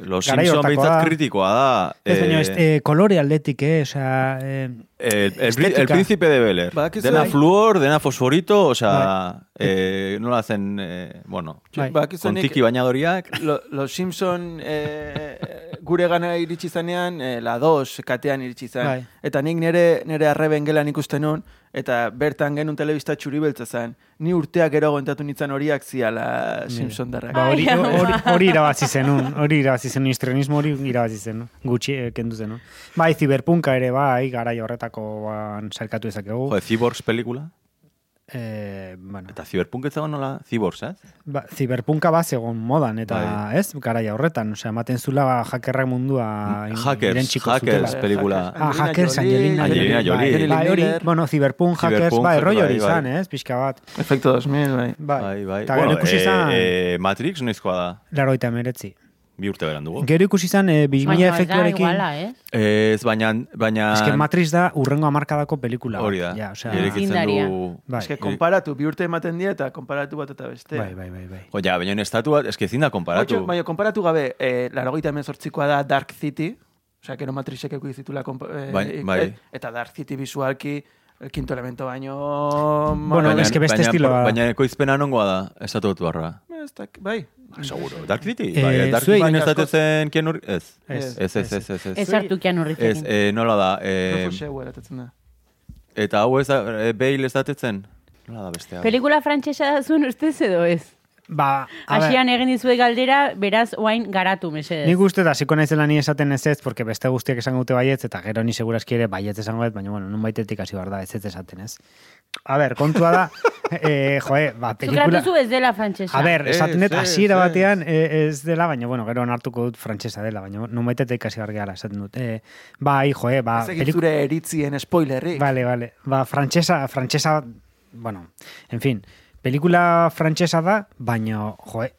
Los Simpson behintzat da. kritikoa da. Ez baina, eh, eh, kolore aldetik, eh, osea, eh, el, el, estetika. el príncipe de Bel Air. Badakizu- Dena Bai. fluor, dena fosforito, o sea, eh, nola hacen, eh, bueno, Bai. Badakizu con nik- tiki bañadoriak. Lo, los Simpson eh, gure gana iritsi zanean, eh, la dos katean iritsi zan. Bai. Eta nik nire, nire arreben gelan ikusten nun, eta bertan genuen telebista txuri beltza zan. Ni urteak gero gontatu nintzen horiak ziala Simpson darrak. Ba, hori, Ai, ama. hori, hori irabazi zenun, hori irabazi zenun, histrionismo hori irabazi zenun, gutxi eh, kendu zenun. Bai, ziberpunka ere, bai, garai horretakoan salkatu ezakegu. Joder, Cyborgs pelikula. Eh, bueno, Eta Cyberpunk ez nola Cyborgs, eh? ba, ziberpunka bat zegoen modan, eta Bai. ez, garai horretan, osea, ematen zula ba, hackerrak mundua in- Hackers, irentsiko Hackers zutela. pelikula. Ah, hackers, Angelina Angelina Jolie. Bai, bai, hori, Miller. bueno, ziberpunk, hackers, bai, rollo hori bai, bai. izan, ez, pixka bat. Efecto 2000, bai. Bai, Bai, bai. Eta gero ikusi eh, izan, eh, Matrix noizkoa da. laroita emeretzi. Bi urte beran dugu. Gero ikusi izan, eh, 2000 Baina ez da efektuarekin, iguala, eh? Ez, baina... baina eske Matrix da urrengo amarkadako pelikula. Hori da. Ja, osea, du... bai, Eske, konparatu, bi urte ematen die eta konparatu bat eta beste. bai, bai, bai, bai. Jo, ja, baina estatu bat, eske ezin da konparatu. Oitxo, baina, konparatu gabe, eh, larogeita hemen sortzikoa da Dark City, osea, kero Matrixek eko izitula, eh, Bai, bai. eh, eta Dark City visualki, el quinto elemento baino... Bueno, baina, eske beste baina, estiloa da. Baina ekoizpena nongoa da, estatu batu barra. Ez dak- bai, Seguro. Dark City? Eh, bai, Dark zuei- City Baina estatetzen Keanu Reeves? Ez. Ez. Ez, ez, ez, ez, ez. Ez hartu Keanu Ez, eh, nola da, eh, da. eta hau ez da, eh, Bale ez datetzen? Nola da bestea? Pelikula frantsesa da zuen ustez edo ez? Ba, Asian egin dizue galdera, beraz, oain garatu, mesedez. Nik uste da, ziko naizela ni esaten ez ez, porque beste guztiak esango dute baietz, eta gero ni segurazki ere baietz esango dut, baina, bueno, nun baitetik hasi behar da, ez ez esaten ez. A ber, kontua da, eh, joe, ba, pelikula... erratu ez dela frantsesa. A ber, esaten dut, hasiera ez. batean eh, ez dela, baina, bueno, gero onartuko dut frantsesa dela, baina nun baitetik hasi behar gehala, esaten dut. Eh, bai, joe, ba, Ez zure eritzien spoilerrik. Vale, vale. Ba, frantsesa, frantsesa, bueno, en fin, pelikula frantsesa da, baina, joe,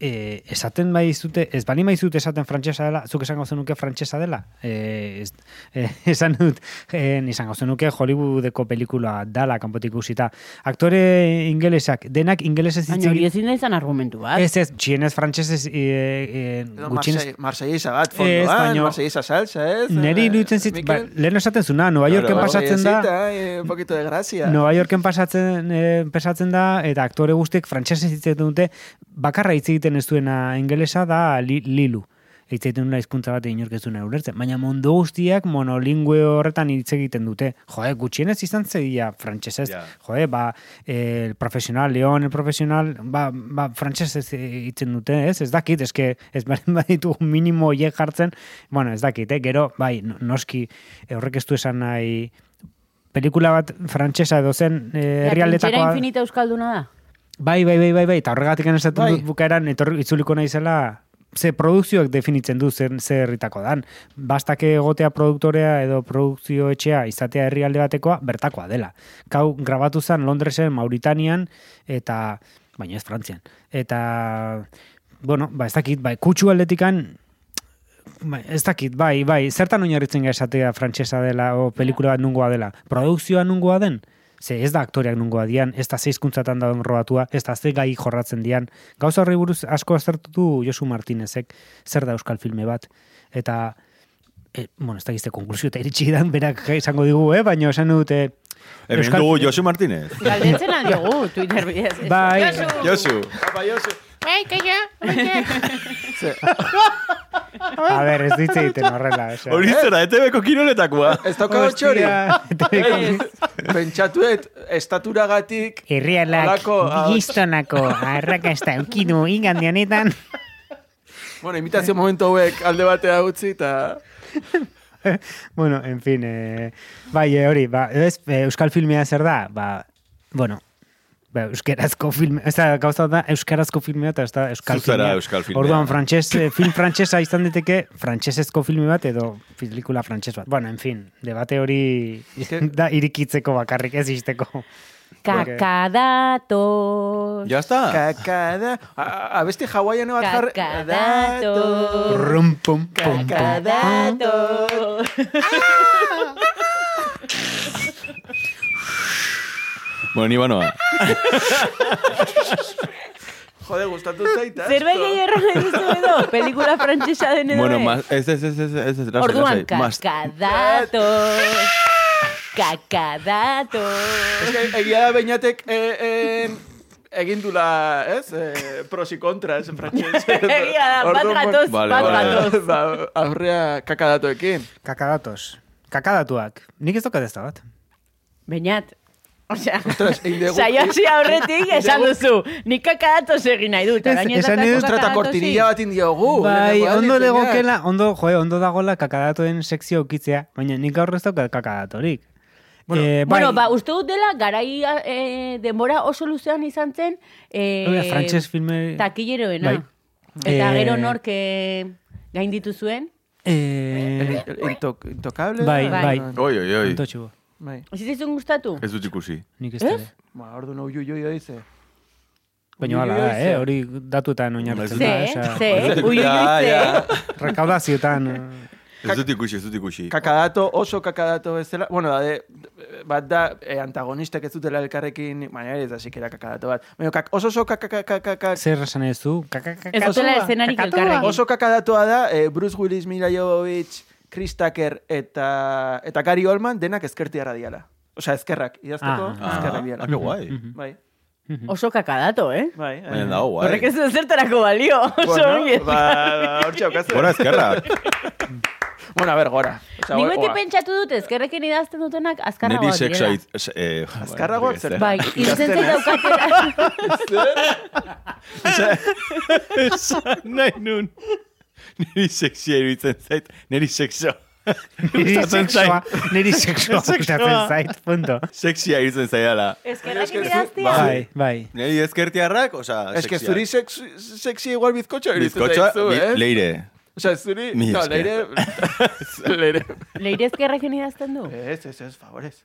eh, esaten bai zute, ez bali maizute esaten frantsesa dela, zuk esango zenuke frantsesa dela? Eh, ez, eh, esan dut, eh, izango zenuke Hollywoodeko pelikula dala kanpotik ikusita. Aktore ingelesak, denak ingelesez hitz Baina hori ezin da izan argumentu bat. Ez ez, txienez frantsesez, eh, eh, Edo gutxienez, Marsei- Marseiesa bat fondoan, Marseiesa salsa, ez? neri Eh, iruditzen zit, ba, lehen esaten zuna, Nueva Claro, Yorken pasatzen da, eh, un poquito de gracia. Nova Yorken pasatzen eh, pasatzen da eta aktore guztiek frantsesez hitz egiten dute bakarra hitz egiten ez duena ingelesa da li, Lilu. Hitz egiten duena hizkuntza bat inork ez duena ulertzen, baina mundu guztiak monolingüe horretan hitz egiten dute. Joe, gutxienez izan zedia frantsesez. Ja. Joe, ba, eh, el profesional, Leon, el profesional, ba, ba frantsesez hitzen dute, ez? Ez dakit, eske ez baren baditu minimo hoiek jartzen, bueno, ez dakit, eh? gero, bai, no- noski, eh, horrek ez du esan nahi pelikula bat frantsesa edo zen eh, herrialdetakoa. infinita euskalduna da. Bai, bai, bai, bai, bai, eta horregatik esaten Bai. dut bukaeran etorri itzuliko naizela ze produkzioak definitzen du zer, herritako dan. Bastake egotea produktorea edo produkzio etxea izatea herrialde batekoa bertakoa dela. Kau grabatu zen Londresen, Mauritanian eta baina ez Frantzian. Eta bueno, ba ez dakit, bai, kutsu aldetikan Bai, ez dakit, bai, bai, zertan oinarritzen gara esatea frantsesa dela o pelikula bat nungoa dela. Produkzioa nungoa den? Ze ez da aktoreak nungoa dian, ez da zeizkuntzatan dauden robatua, ez da ze gai jorratzen dian. Gauza horri buruz asko aztertutu Josu Martinezek, zer da euskal filme bat. Eta, e, bueno, ez da gizte konklusio eta iritsi dan, berak izango digu, eh? baina esan dute... Hemen Euskal- dugu Josu Martínez. Galdetzen aldiogu, Twitter bidez. Bai. Josu! Josu. Apa, Josu. Bai, kaia, Ze, A ber, ez ditze egiten horrela. Hori zera, ETV-ko kiroletakoa. ez daukago txori. Hostia, Pentsatuet, estaturagatik... Herrialak Halako, ah, giztonako arrakasta eukinu ingandian honetan. Bueno, imitazio momentu hauek alde batea utzi, eta... bueno, en fin, eh, bai, eh, hori, ba, ez, eh, euskal filmea zer da, ba, bueno, ba, euskerazko filme, ez da, gauza da, euskarazko filmea eta ez da euskal filmea. euskal filmea. Orduan, frantxez, eh, film frantsesa izan diteke, frantsesezko filme bat edo pelikula frantses bat. Bueno, en fin, debate hori da irikitzeko bakarrik ez izteko. Kakadatos. Ya está. Kakada... A- a- Abesti hawaiano bat jarri... Kakadatos. Rum, pum, pum, pum. Kakadatos. Bueno, ni banoa. Jode, gustatu zaita. Zerbait gehi erran duzu edo? Pelikula frantsesa den edo Bueno, ez? más, ez, ez, ez, ez, ez, ez, Orduan, kakadatos. Kakadatos. Ez que egia da beinatek eh, eh, egin dula, ez? Eh, pros y contras, frantxez. Egia da, bat gatoz, Vale, bat vale. gatoz. Ba, aurrea kakadatoekin. Kakadatos. Kakadatuak. Nik ez dokat ez da bat. Beñat. Osea, saio hasi aurretik esan duzu. Nik kakadatos egin nahi dut. Esan kakadatosi. kortinilla bat indiogu. Bai, ondo legokela, ondo, joe, ondo dagola kakadatoen sekzio ukitzea, baina nik gaur ez daukat kakadatorik. Bueno, eh, Bueno, ba, uste dut dela, garai eh, denbora oso luzean izan zen, eh, Hori da, frantses filme... takileroena. Bai. Eta Eh, gero nork eh, gainditu zuen. Eh, Intok, intokable? bai, Bai. bai. Oi, oi, oi. Bai. Ez zitzun gustatu? Ez dut ikusi. nik ez dut. Ba, ordu no ui ui dice. Baina hala da, eh? Hori datuetan oinarritzen Ze, da, osea, ze, ui, ui, ze. Rekaudazioetan. eh, Ez dut ikusi, ez dut ikusi. Kakadato, oso kakadato bezala, bueno, da, de, bat da, eh, antagonistak ez dutela elkarrekin, baina ere ez da sikera kakadato bat. Baina kak, oso oso kakakakakak, Zer esan ez du? Kakakakatu? Ez dutela eszenarik Kakatu? elkarrekin. oso kakadatoa da, eh, Bruce Willis, Mila Jovovich, Chris Tucker eta, eta Gary Oldman denak ezkertiarra diala. Osea, ezkerrak, idazteko Ah, ezkerrak Ah, diala. ah, guai. Mhm. Bai. Oso kakadato, eh? Bai, eh. Baina dago, guai. Horrek ez du zertarako balio. Oso Bueno, ongi. ba, hortxe aukazu. Gora ezkerrak. Bueno, a ver, gora. Nik oa- beti pentsatu dut ezkerrekin idazten dutenak Neri azkarragoak direla. it- ez- eh, Azkarragoak zer? Bai, irutzen zait daukatela. Nahi nun. Neri sexia iruditzen zait. Sexo. Niri Gustatzen sexua, zait. niri sexua Sexua. gustatzen zait, punto. Sexia iruditzen zaidala. Eske zu- idaztia. Bai, bai. Neri ezkertiarrak, oza, Es que sexia. zuri sex, sexy igual bizkotxo iruditzen zaizu, bi- eh? leire. Osea, zuri... Mi No, leire... leire... Leire idazten du? Ez, ez, ez, favorez.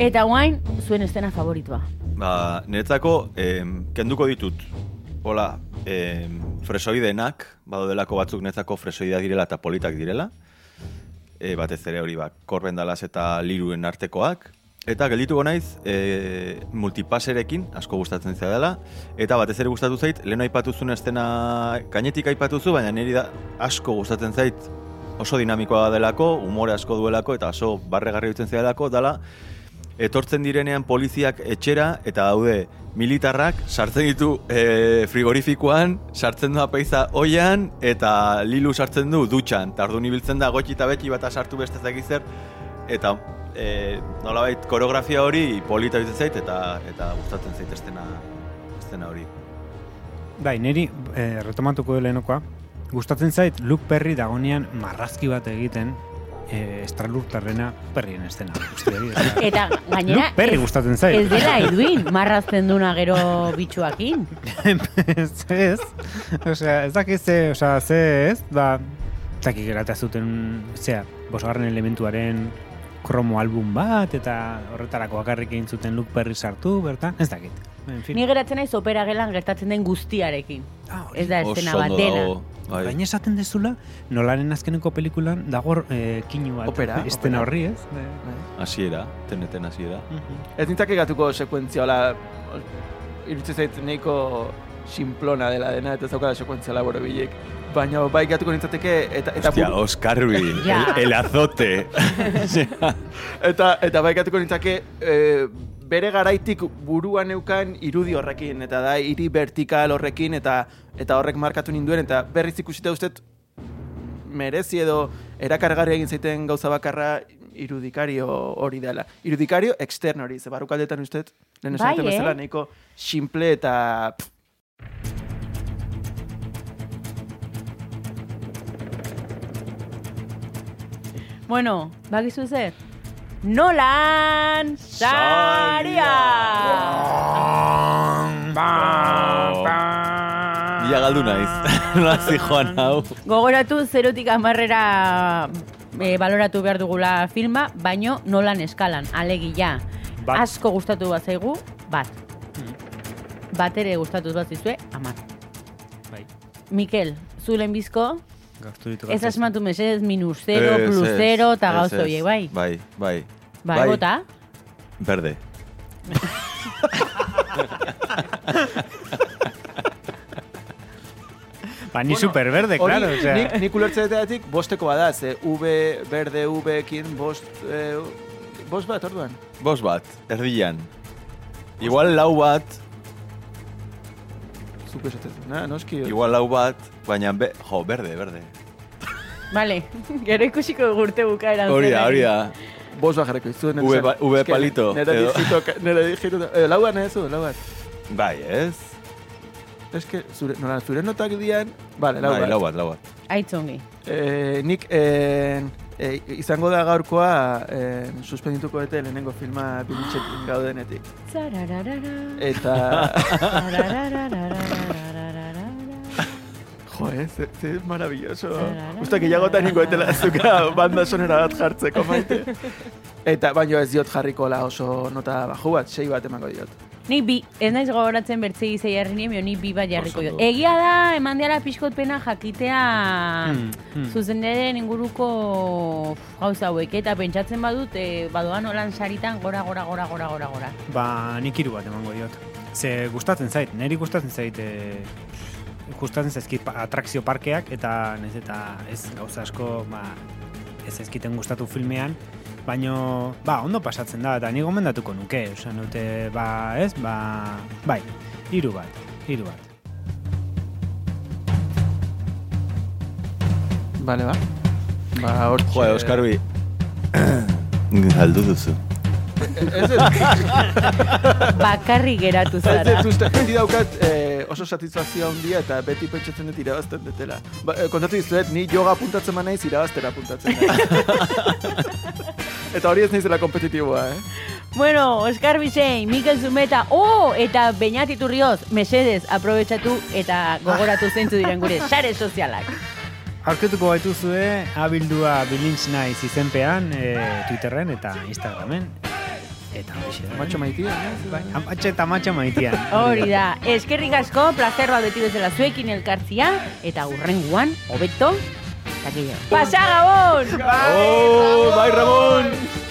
Eta guain, zuen estena favoritua. Ba, niretzako, em, kenduko ditut. Hola, em, fresoidenak, badodelako batzuk niretzako fresoidea direla eta politak direla. E, batez ere hori ba, korben dalaz eta liruen artekoak. Eta geldituko naiz, e, multipaserekin, asko gustatzen zea dela. Eta batez ere gustatu zait, lehen aipatu zuen estena gainetik aipatu zu, baina niri da asko gustatzen zait oso dinamikoa delako, umore asko duelako, eta oso barregarri dutzen zelako, dala, etortzen direnean poliziak etxera eta daude militarrak sartzen ditu e, frigorifikoan, sartzen du apeiza oian eta lilu sartzen du dutxan. Eta orduan ibiltzen da gotxi eta beti bata sartu beste zer eta e, nolabait koreografia hori polita bitzen zait eta eta gustatzen zait estena estena hori. Bai, niri eh, retomatuko lehenokoa. Gustatzen zait Luke Perry dagonean marrazki bat egiten eh, estralurtarrena Perrien estena. Eta gainera, Luke Perry gustatzen zait. ez dela eduin, marrazten duna gero bitxuakin. ez, ez. Osea, ez dakit ze, osea, ze ez, ba, ez dakit gerata zuten, zea, bosgarren elementuaren kromo album bat, eta horretarako bakarrik egin zuten Luke Perry sartu, bertan, ez dakit. En fin. Ni geratzen naiz opera gelan gertatzen den guztiarekin. Ah, hori. Ez da estena bat dena. bai. Gaina esaten dezula, nolaren azkeneko pelikulan dago eh, kinu bat. Opera, Estena horri, ez? Eh, Hasiera, teneten hasiera. Ez nintzake gatuko sekuentzia, hola, iruditzen zait nahiko simplona dela dena, eta ez daukala sekuentzia laboro bilek. Baina bai gatuko nintzateke, eta, eta, Hostia, Oscar Ja. el, el azote. eta, eta bai gatuko nintzake, e, bere garaitik buruan neukan irudi horrekin, eta da hiri vertikal horrekin, eta eta horrek markatu ninduen, eta berriz ikusita ustet merezi edo erakargarri egin zaiten gauza bakarra irudikario hori dela. Irudikario externo hori, ze barrukaldetan ustet, lehen esan Bai, eh? bezala, nahiko simple eta... pff, Bueno, bakizu zer? Nolan Saria! Ia galdu naiz. Nola joan hau. Gogoratu zerotik amarrera e, baloratu behar dugula filma, baino nolan eskalan, alegia. Bat. Asko gustatu bat zaigu, bat. Bat ere gustatu bat zizue, amar. Bai. Mikel, zu lehenbizko, Gaztu ditu ez gatzez. asmatu mesedez minus zero, Ez, plus ez, zero, eta ez, gauz ez. horiek, bai? Bai, bai. Bai, Bai. bota. Berde. Ba, ni superverde, Hori, claro, osea. nik, nik ulertzeetatik bosteko bada, ze V, berde, V-ekin, bost, eh, bost bat, orduan. Bos bat, erdian. Igual lau bat, Zuko esatzen, na, noski. igual lau bat, baina be, jo, berde, berde. Vale, gero ikusiko gurte bukaeran. Hori da, hori da. Bost bat jarriko izuen. V ba- V palito, Nera edo. digito, nera digito, eh, lauan ez du, lauan. Bai, ez? Ez que, zure, nola, zure notak dian, bale, lau Bai, bat. lau bat, lau bat. Aitzongi. Eh, nik eh, E, izango da gaurkoa e, suspendituko dute lehenengo filma bilitxekin gaudenetik. Eta... jo, eh, ze, ze maravilloso. Usta gehiagotan ingo etela zuka banda sonera bat jartzeko maite. Eta baino ez diot jarriko la oso nota baju bat, sei bat emango diot. Nik bi, ez naiz gogoratzen bertzei zei jarri nien, ni bi bat jarriko jo. Egia da, eman diala pixkot pena jakitea Hmm, hmm. inguruko gauza hauek, eta pentsatzen badut, e, badoan olan saritan gora, gora, gora, gora, gora, gora. Ba, nik hiru bat emango diot. Ze gustatzen zait, niri gustatzen zait e, gustatzen zaizkit atrakzio parkeak, eta nez eta ez gauza asko, ba, ez zaizkiten gustatu filmean, baino, ba, ondo pasatzen da, eta ni gomendatuko nuke, osan dute, ba, ez, ba, bai, hiru bat, hiru bat. Bale, ba. Ba, hor... Joa, Oskarbi. Galdu duzu. Ez ez, Bakarri geratu ez zara. ez uste, beti daukat eh, oso satisfazioa handia eta beti pentsatzen dut irabazten dutela. Ba, eh, kontatu dizuet, ni yoga apuntatzen ma naiz irabaztera apuntatzen naiz. eta hori ez naizela kompetitiboa, eh? Bueno, Oskar Bizein, Mikel Zumeta, oh, eta Beñat Iturrioz, mesedez, aprobetsatu eta gogoratu zeintzu diren gure sare sozialak. Aurketuko baituzue abildua bilintz naiz izenpean e, Twitterren eta Instagramen. Eta horixe da. Matxo maitia, eh? Bai, amatxe eta matxa maitian. Hori da, eskerrik asko, plazerroa beti bezala zuekin elkartzia, eta hurrenguan, hobeto, eta gehiago. Pasa, Gabon! Oh, bai, Ramon!